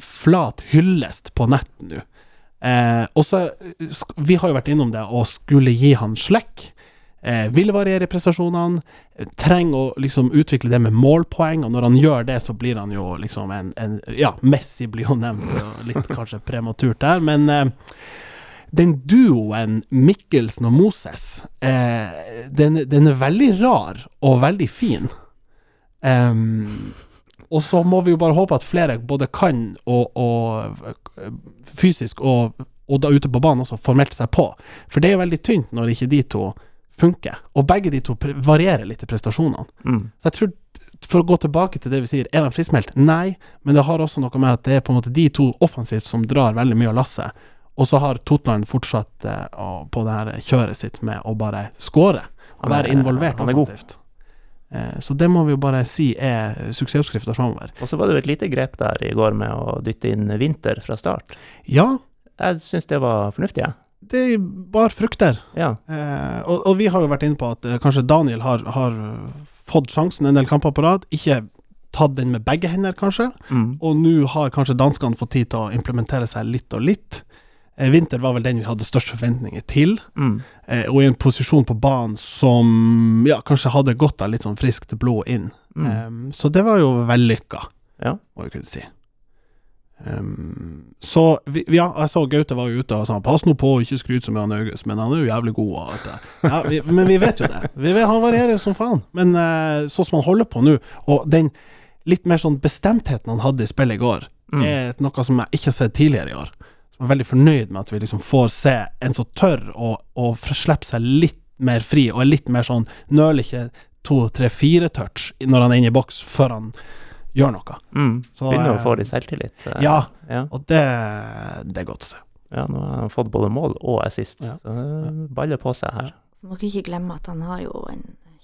flat hyllest på nett nå. Eh, og så eh, Vi har jo vært innom det og skulle gi han slekk. Eh, vil variere prestasjonene. eh, Trenger å liksom utvikle det med målpoeng, og når han gjør det, så blir han jo liksom en, en Ja, Messi blir jo nevnt, og litt kanskje prematurt der, men eh, den duoen Mikkelsen og Moses, eh, den, den er veldig rar og veldig fin. Um, og så må vi jo bare håpe at flere både kan og, og fysisk og, og da ute på banen også får seg på. For det er jo veldig tynt når ikke de to funker. Og begge de to varierer litt i prestasjonene. Mm. Så jeg tror, for å gå tilbake til det vi sier, er de friskmeldt? Nei, men det har også noe med at det er på en måte de to offensivt som drar veldig mye av lasset. Og så har Totland fortsatt uh, på det her kjøret sitt med å bare skåre. Og være involvert er offensivt. Eh, så det må vi jo bare si er suksessoppskrifta framover. Og så var det jo et lite grep der i går med å dytte inn vinter fra start. Ja, Jeg syns det var fornuftig, jeg. Det bar frukter. Ja. Eh, og, og vi har jo vært inne på at eh, kanskje Daniel har, har fått sjansen en del kamper på rad. Ikke tatt den med begge hender, kanskje. Mm. Og nå har kanskje danskene fått tid til å implementere seg litt og litt. Eh, Vinter var vel den vi hadde størst forventninger til, Mm. eh, og i en posisjon på banen som ja, kanskje hadde godt av litt sånn friskt blod inn. Mm. Eh, så det var jo vellykka, Ja. må vi kunne si. Um, så vi, ja, jeg så Gaute var ute og sa 'pass nå på å ikke skryte så mye av August', men han er jo jævlig god og alt det. Ja, vi, men vi vet jo det. Vi vet, han varierer som faen. Men uh, sånn som han holder på nå, og den litt mer sånn bestemtheten han hadde i spillet i går, Mm. er noe som jeg ikke har sett tidligere i år. Som jeg er veldig fornøyd med at vi liksom får se en som tør å, å slippe seg litt mer fri, og er litt mer sånn nøler ikke to, tre, fire touch når han er inne i boks, før han gjør noe. Mm. Så, Begynner eh, å få litt selvtillit. eh, Ja, ja. og det, det er godt å se. Ja, nå har han fått både mål og assist, Ja. så det baller på seg her. Så må dere ikke glemme at han har jo en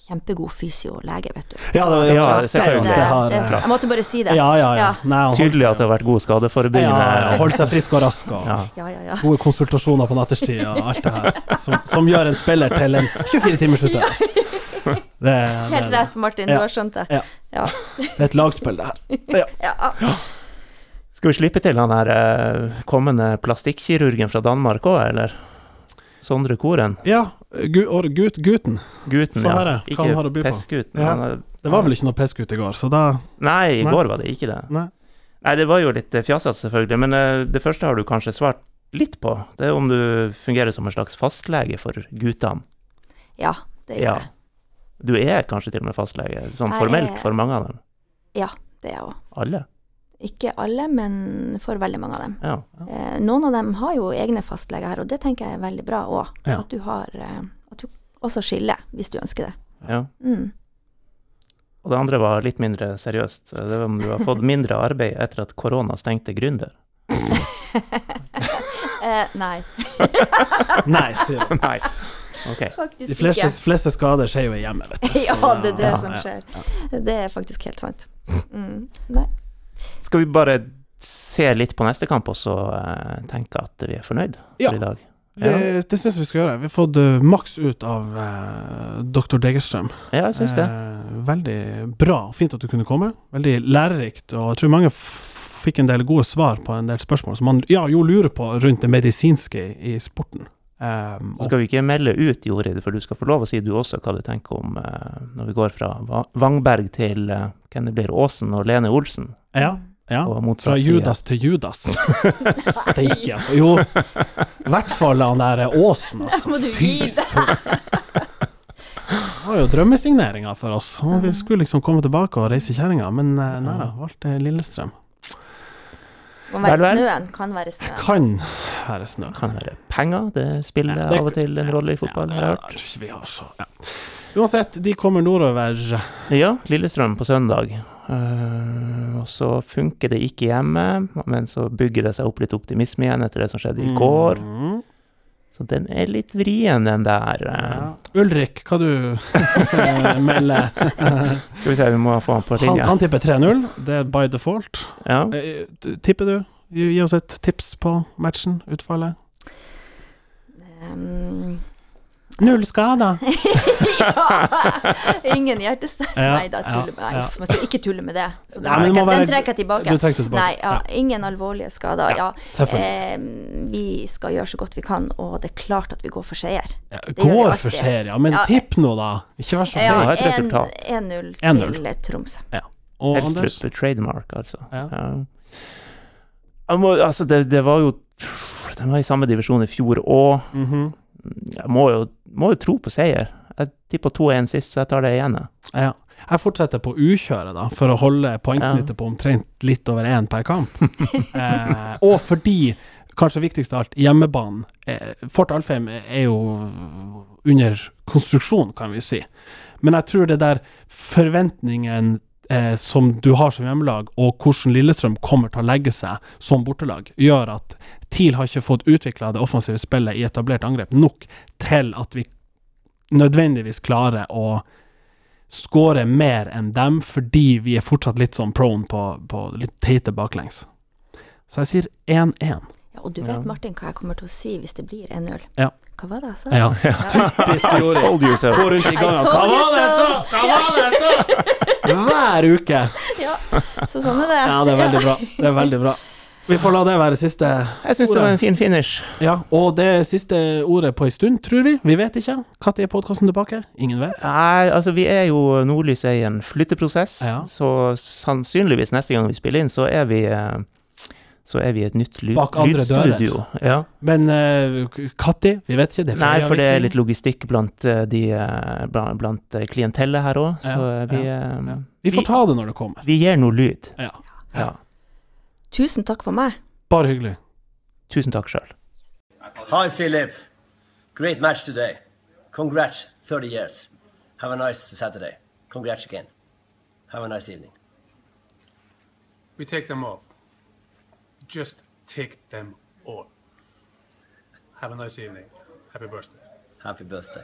kjempegod fysiolege, vet du. Ja, det, Ja, selvfølgelig. det har det, jeg måtte bare si det. Ja, ja, ja. Nei, Tydelig at det har vært god skadeforebyggende. ja, Holde seg frisk og rask, og Ja. Ja, ja, ja. gode konsultasjoner på natterstid og alt det her. Som, som gjør en spiller til en 24 timers utøver. Det, det, Helt rett, Martin. Ja. Du har skjønt det. Ja. Ja. det er et lagspill, det her. ja. Skal vi slippe til han her eh, kommende plastikkirurgen fra Danmark òg, eller? Sondre Koren? Ja, gu, gut, gutten. Guten, Få ja. høre hva han har å by på. pestgutten. Ja. han er- Det var vel ikke noe peskut i går, så da Nei, i Nei. går var det ikke det. Nei. Nei, det var jo litt eh, fjasete, selvfølgelig, men eh, det første har du kanskje svart litt på. Det er om du fungerer som en slags fastlege for guttene. ja, det gjør Ja. jeg. Du er kanskje til og med fastlege, sånn Jeg formelt er- for mange av dem. Ja, det er jeg òg. Alle. Ikke alle, men for veldig mange av dem. Ja. Eh, noen av dem har jo egne fastleger her, og det tenker jeg er veldig bra òg. Ja. At du har eh, At du også skiller, hvis du ønsker det. ja. Mm. Og det andre var litt mindre seriøst. Det var om du har fått mindre arbeid etter at korona stengte Gründer. Eh, nei, Nei, sier du. Nei. Ok. faktisk De fleste, ikke. fleste skader skjer jo i hjemmet, vet du. ja, det er det Ja, som ja, skjer. Det er faktisk helt sant. Mm. Nei. Skal vi bare se litt på neste kamp, og så uh, tenke at vi er fornøyd Ja. for i dag? Det, det syns jeg vi skal gjøre. Vi har fått uh, maks ut av uh, dr. Degerstrøm. Ja, jeg syns det. Eh, veldig bra. Fint at du kunne komme. Veldig lærerikt. Og jeg tror mange fikk en del gode svar på en del spørsmål som man ja, jo lurer på rundt det medisinske i, i sporten. Um, Så skal vi ikke melde ut, Jorid, for du skal få lov å si du også hva du tenker om uh, når vi går fra Va- Vangberg til uh, hvem det blir, Åsen og Lene Olsen, ja, ja. Fra. Judas til Judas. Steike, altså. Jo, i hvert fall han der Åsen, altså. må Fy søren. Det var jo drømmesigneringa for oss. Og vi skulle liksom komme tilbake og reise kjerringa, men eh, nei da, valgte Lillestrøm. Må være snøen. Kan være snøen. Kan være snø. Kan være penger, det spiller Ja, det- av og til en rolle i fotball, har jeg hørt. vi har så ja. Uansett, de kommer nordover. Ja, Lillestrøm på søndag. Uh, og så funker det ikke hjemme, men så bygger det seg opp litt optimisme igjen etter det som skjedde i går. Mm. Så den er litt vrien, den der. eh. Ja. Ulrik, hva du melder? Skal vi se, vi må få han på Han, linja. han tipper 3-0, det er by default. Ja. Eh, Tipper du? Gi gi oss et tips på matchen, utfallet. Um, Null skader. ja. Ingen hjertestans. Ja, Nei da, tuller med ja. Nei, Man skal ikke tulle med det. Så den, Nei, trekker, være- den trekker jeg tilbake. Tilbake. Nei, ja, ingen alvorlige skader. Ja. Eh, vi skal gjøre så godt vi kan, og det er klart at vi går for seier. Ja, går for seier, ja. Men Ja. tipp nå, da. Ikke vær så Ja, et resultat. 1-0 1-0. til Tromsø. Og Anders? Trademark, altså. Ja. Må, altså, det, det var jo De var i samme divisjon i fjor òg. Mhm. Jeg må jo, må jo tro på seier. Jeg tippa 2-1 sist, så jeg tar det igjen. jeg. Ja. Jeg fortsetter på ukjøret, da, for å holde poengsnittet på omtrent litt over én per kamp. eh, og fordi, kanskje viktigst av alt, hjemmebanen eh, Fort Alfheim er jo under konstruksjon, kan vi si. Men jeg tror det der forventningen eh, som du har som hjemmelag, og hvordan Lillestrøm kommer til å legge seg som bortelag, gjør at TIL har ikke fått utvikla det offensive spillet i etablert angrep nok til at vi nødvendigvis klarer å skåre mer enn dem, fordi vi er fortsatt litt sånn prone på, på litt teite baklengs. Så jeg sier 1-1. Ja, og du vet, Ja. Martin, hva jeg kommer til å si hvis det blir 1-0? Ja. Hva var det jeg sa? Ja, typisk Jori. Gå rundt i gangen. Hva var det jeg sa? Hva var det jeg sa? Hver uke. Ja, så sånn er det. Ja, det er veldig bra. Det er veldig bra. Vi får la det være siste Jeg syns det var en fin finish. Ja, og det siste ordet på ei stund, tror vi. Vi vet ikke. Når er podkasten tilbake? Ingen vet. Nei, altså vi er jo Nordlys er i en flytteprosess, Ja. så sannsynligvis neste gang vi spiller inn, så er vi eh, så er vi i et nytt lyd, Bak andre lydstudio. Ja. Men uh, vi vet ikke. Det Nei, for det er litt logistikk blant eh, de eh, blant, blant eh, klientellet her òg, så Ja, vi ja, eh, Ja. Vi får ta det når det kommer. vi gir noe lyd. Ja. Ja. Tusen takk for meg. Bare hyggelig. Tusen takk sjøl. Hi, Philip. Great match today. Congrats, 30 years. Have a nice Saturday. Congrats again. Have a nice evening. We take them all. Just take them all. Have a nice evening. Happy birthday. Happy birthday.